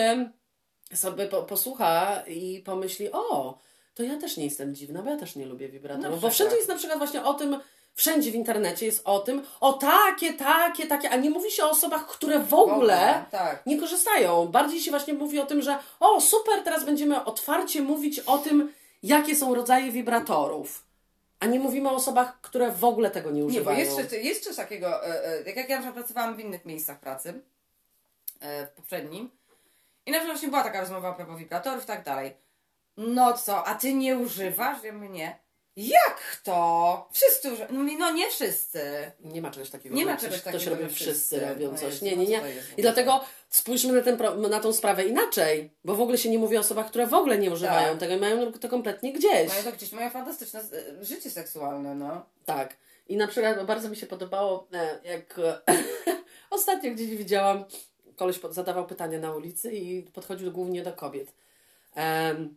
sobie po, posłucha i pomyśli, o, to ja też nie jestem dziwna, bo ja też nie lubię wibratorów. Na bo wszędzie jest na przykład właśnie o tym, wszędzie w internecie jest o tym, o takie, takie, takie, a nie mówi się o osobach, które w ogóle Tak. nie korzystają. Bardziej się właśnie mówi o tym, że o, super, teraz będziemy otwarcie mówić o tym, jakie są rodzaje wibratorów. A nie mówimy o osobach, które w ogóle tego nie Nie, bo używają. jest jest coś takiego, e, e, jak ja pracowałam w innych miejscach pracy, e, w poprzednim, i na przykład właśnie była taka rozmowa a propos wibratorów i tak dalej. No co, a ty nie używasz? Ja mówię, nie. Jak to? Wszyscy używają. No, no nie wszyscy. Nie ma czegoś takiego. Nie ma czegoś takiego, robi, że wszyscy wszyscy. robią No coś. Jezu, Nie, no nie, nie. to w I dlatego spójrzmy na, ten, na tą sprawę inaczej, bo w ogóle się nie mówi o osobach, które w ogóle nie używają Tak. tego i mają to kompletnie gdzieś. Mają to gdzieś, mają fantastyczne e, życie seksualne, no. Tak. I na przykład bardzo mi się podobało, e, jak e, ostatnio gdzieś widziałam, koleś pod- zadawał pytania na ulicy i podchodził głównie do kobiet. Em,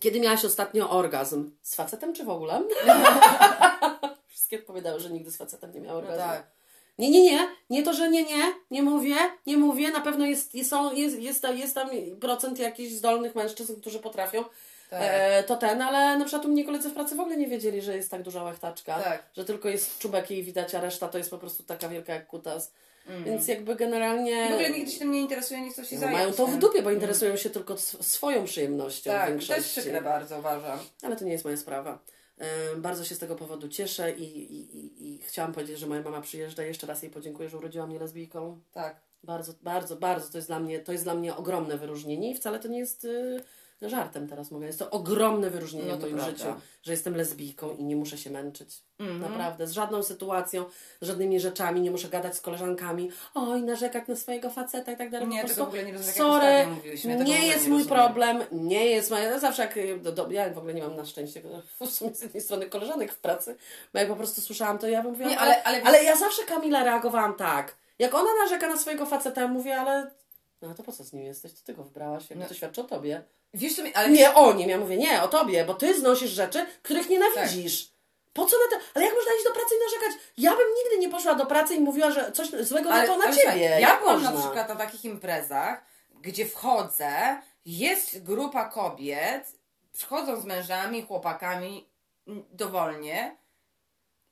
kiedy miałaś ostatnio orgazm? Z facetem czy w ogóle? Wszystkie odpowiadały, że nigdy z facetem nie miały No orgazmu. tak. Nie, nie, nie. Nie to, że nie, nie. Nie mówię. Nie mówię. Na pewno jest, jest, jest, jest, jest tam procent jakichś zdolnych mężczyzn, którzy potrafią. Tak. E, to ten, ale na przykład u mnie koledzy w pracy w ogóle nie wiedzieli, że jest tak duża łechtaczka. Tak. Że tylko jest czubek jej widać, a reszta to jest po prostu taka wielka jak kutas. Mm. Więc jakby generalnie... W ogóle nigdy się tym nie interesuje, nie chcą się no, zająć. mają to w dupie, bo interesują się tylko sw- swoją przyjemnością w Tak, to większości. jest przykre bardzo, uważam. Ale to nie jest moja sprawa. Bardzo się z tego powodu cieszę i, i, i, i chciałam powiedzieć, że moja mama przyjeżdża. Jeszcze raz jej podziękuję, że urodziła mnie lesbijką. Tak. Bardzo, bardzo, bardzo to jest dla mnie, to jest dla mnie ogromne wyróżnienie i wcale to nie jest żartem teraz mówię, jest to ogromne wyróżnienie No w moim życiu, że jestem lesbijką i nie muszę się męczyć. Mhm. Naprawdę, z żadną sytuacją, z żadnymi rzeczami, nie muszę gadać z koleżankami, oj, narzekać na swojego faceta i tak dalej. Nie, Po tego prostu, w ogóle nie rozumiem, Sorry, ja tego nie jest nie mój rozumiem. problem, nie jest moja, ja zawsze jak, do, do, ja w ogóle nie mam na szczęście w sumie z jednej strony koleżanek w pracy, bo jak po prostu słyszałam to, ja bym mówiła, Nie, ale, ale- ale, ale- ja zawsze Kamila reagowałam tak, jak ona narzeka na swojego faceta, ja mówię, ale no to po co z nim jesteś, to ty go wybrałaś, jakby No. to świadczy o tobie. Wiesz co mi, ale Nie o nim, ja mówię, nie, o tobie, bo ty znosisz rzeczy, których nienawidzisz. Tak. Po co na to? Ale jak można iść do pracy i narzekać? Ja bym nigdy nie poszła do pracy i mówiła, że coś złego na to na ale ciebie. Ja jak byłam można? na przykład na takich imprezach, gdzie wchodzę, jest grupa kobiet, przychodzą z mężami, chłopakami dowolnie.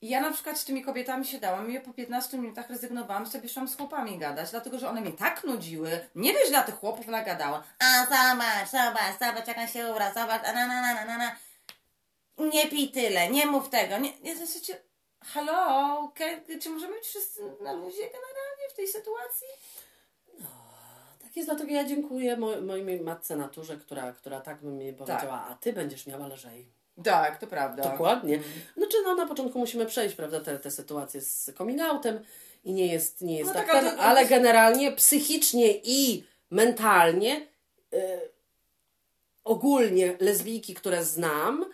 I ja na przykład z tymi kobietami siadałam i ja po 15 minutach rezygnowałam, sobie szłam z chłopami gadać, dlatego że one mnie tak nudziły. Nie wiesz, dla tych chłopów nagadała. A zobacz, zobacz, zobacz, jak on się ubra, zobacz, a na, na, na, na, na. Nie pij tyle, nie mów tego. Nie, nie, w zasadzie, halo, okej, czy możemy być wszyscy na luzie generalnie w tej sytuacji? Tak jest, dlatego ja dziękuję mo- mojej matce naturze, która, która tak mi powiedziała, a ty będziesz miała lżej. Tak, to prawda. Dokładnie. Znaczy, no na początku musimy przejść, prawda, te, te sytuacje z coming outem i nie jest, nie jest No tak, tak, ale ten, to- generalnie psychicznie i mentalnie e, ogólnie lesbijki, które znam,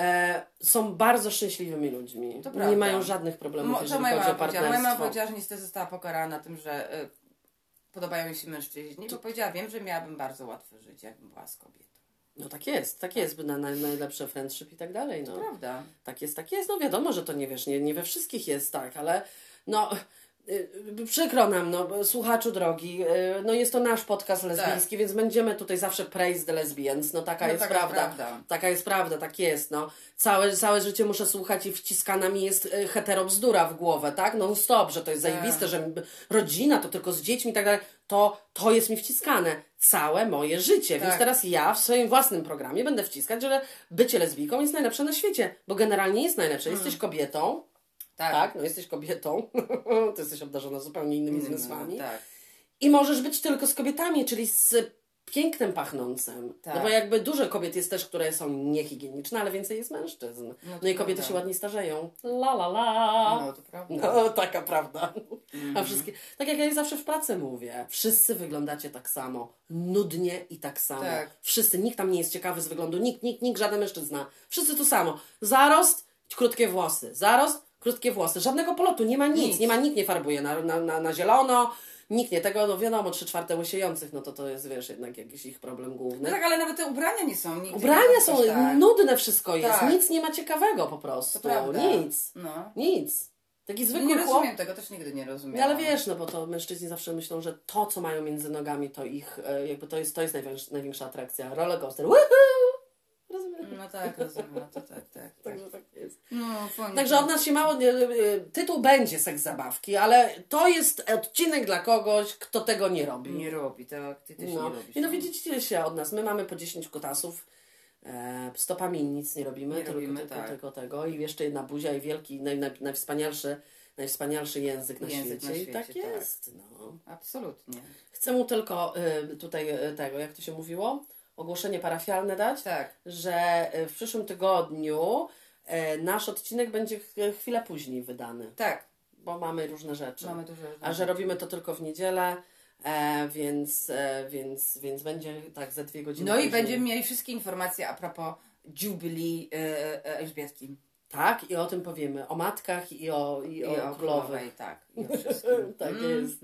e, są bardzo szczęśliwymi ludźmi. To nie mają żadnych problemów, Mo, to jeżeli moja chodzi o powiedziała. Moja mama partnerstwo. powiedziała, że niestety została pokarana tym, że y, podobają jej się mężczyźni, bo powiedziała, wiem, że miałabym bardzo łatwe życie, jakbym była z kobietą. No tak jest, tak jest, na, na, najlepsze friendship i tak dalej. No. Prawda. Tak jest, tak jest. No wiadomo, że to nie wiesz, nie, nie we wszystkich jest tak, ale no y, y, przykro nam, no słuchaczu drogi, y, no jest to nasz podcast lesbijski, więc będziemy tutaj zawsze praise the lesbians, no taka Tak. No, jest taka prawda. prawda. Taka jest prawda, tak jest, no. Całe, całe życie muszę słuchać i wciskana mi jest heterobzdura w głowę, tak? Non stop, że to jest Tak. zajebiste, że rodzina to tylko z dziećmi i tak dalej. To, to jest mi wciskane. Całe moje życie. Więc Tak. teraz ja w swoim własnym programie będę wciskać, że bycie lesbijką jest najlepsze na świecie, bo generalnie jest najlepsze. Jesteś kobietą, Tak. tak, no jesteś kobietą, to jesteś obdarzona zupełnie innymi zmysłami. Tak. I możesz być tylko z kobietami, czyli z pięknem pachnącym. Tak. No bo jakby dużo kobiet jest też, które są niehigieniczne, ale więcej jest mężczyzn. No, No i kobiety prawda. się ładnie starzeją. La la la. No to prawda. No, taka prawda. Mhm. A wszystkie, tak jak ja zawsze w pracy mówię, wszyscy wyglądacie tak samo, nudnie i tak samo. Tak. Wszyscy, nikt tam nie jest ciekawy z wyglądu, nikt, nikt, nikt, żaden mężczyzna. Wszyscy to samo. Zarost, krótkie włosy. Zarost, krótkie włosy. Żadnego polotu, nie ma nic, Nic. nie ma, nikt nie farbuje na, na, na, na zielono, nikt nie tego, no wiadomo, trzy czwarte łysiejących, no to to jest, wiesz, jednak jakiś ich problem No główny. tak, ale nawet te ubrania nie są nigdzie. Ubrania są, tak. nudne wszystko jest, Tak. nic nie ma ciekawego po prostu. Nic, No. nic. Taki zwykły Nie chłop, rozumiem tego, też nigdy nie rozumiem. no, ale wiesz, no bo to mężczyźni zawsze myślą, że to, co mają między nogami, to ich, e, jakby to jest, to jest największa, największa atrakcja. Roller coaster. Woohoo! No tak, rozumiem. No to tak, tak. tak. Także tak jest. No, fajnie. Także od nas się mało. nie- e, Tytuł będzie seks zabawki, ale to jest odcinek dla kogoś, kto tego nie robi. Nie robi, tak. Ty też No. nie robisz. I no widzicie się od nas. My mamy po 10 kutasów. E, stopami nic nie robimy, Nie tylko, robimy, tylko, tak. tylko tego. I jeszcze jedna buzia i wielki, naj, naj, najwspanialszy, najwspanialszy język na Język świecie. na I tak świecie, tak. jest. No. Absolutnie. Chcę mu tylko y, tutaj y, tego, jak to się mówiło, ogłoszenie parafialne dać, Tak. że y, w przyszłym tygodniu y, nasz odcinek będzie ch- chwilę później wydany, Tak. bo mamy różne rzeczy. Mamy dużo A że robimy to tylko w niedzielę, e, więc, e, więc, więc będzie tak za dwie godziny. No i później. będziemy mieli wszystkie informacje a propos Jubilee e, e, Elżbietki. Tak, i o tym powiemy. O matkach i o, i I o, o królowej. królowej, tak. I o wszystkim. Tak Mm. jest.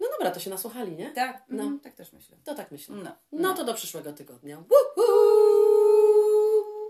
No dobra, to się nasłuchali, nie? Tak, No. no. tak też myślę. To tak myślę. No. No to do przyszłego tygodnia. Woohoo!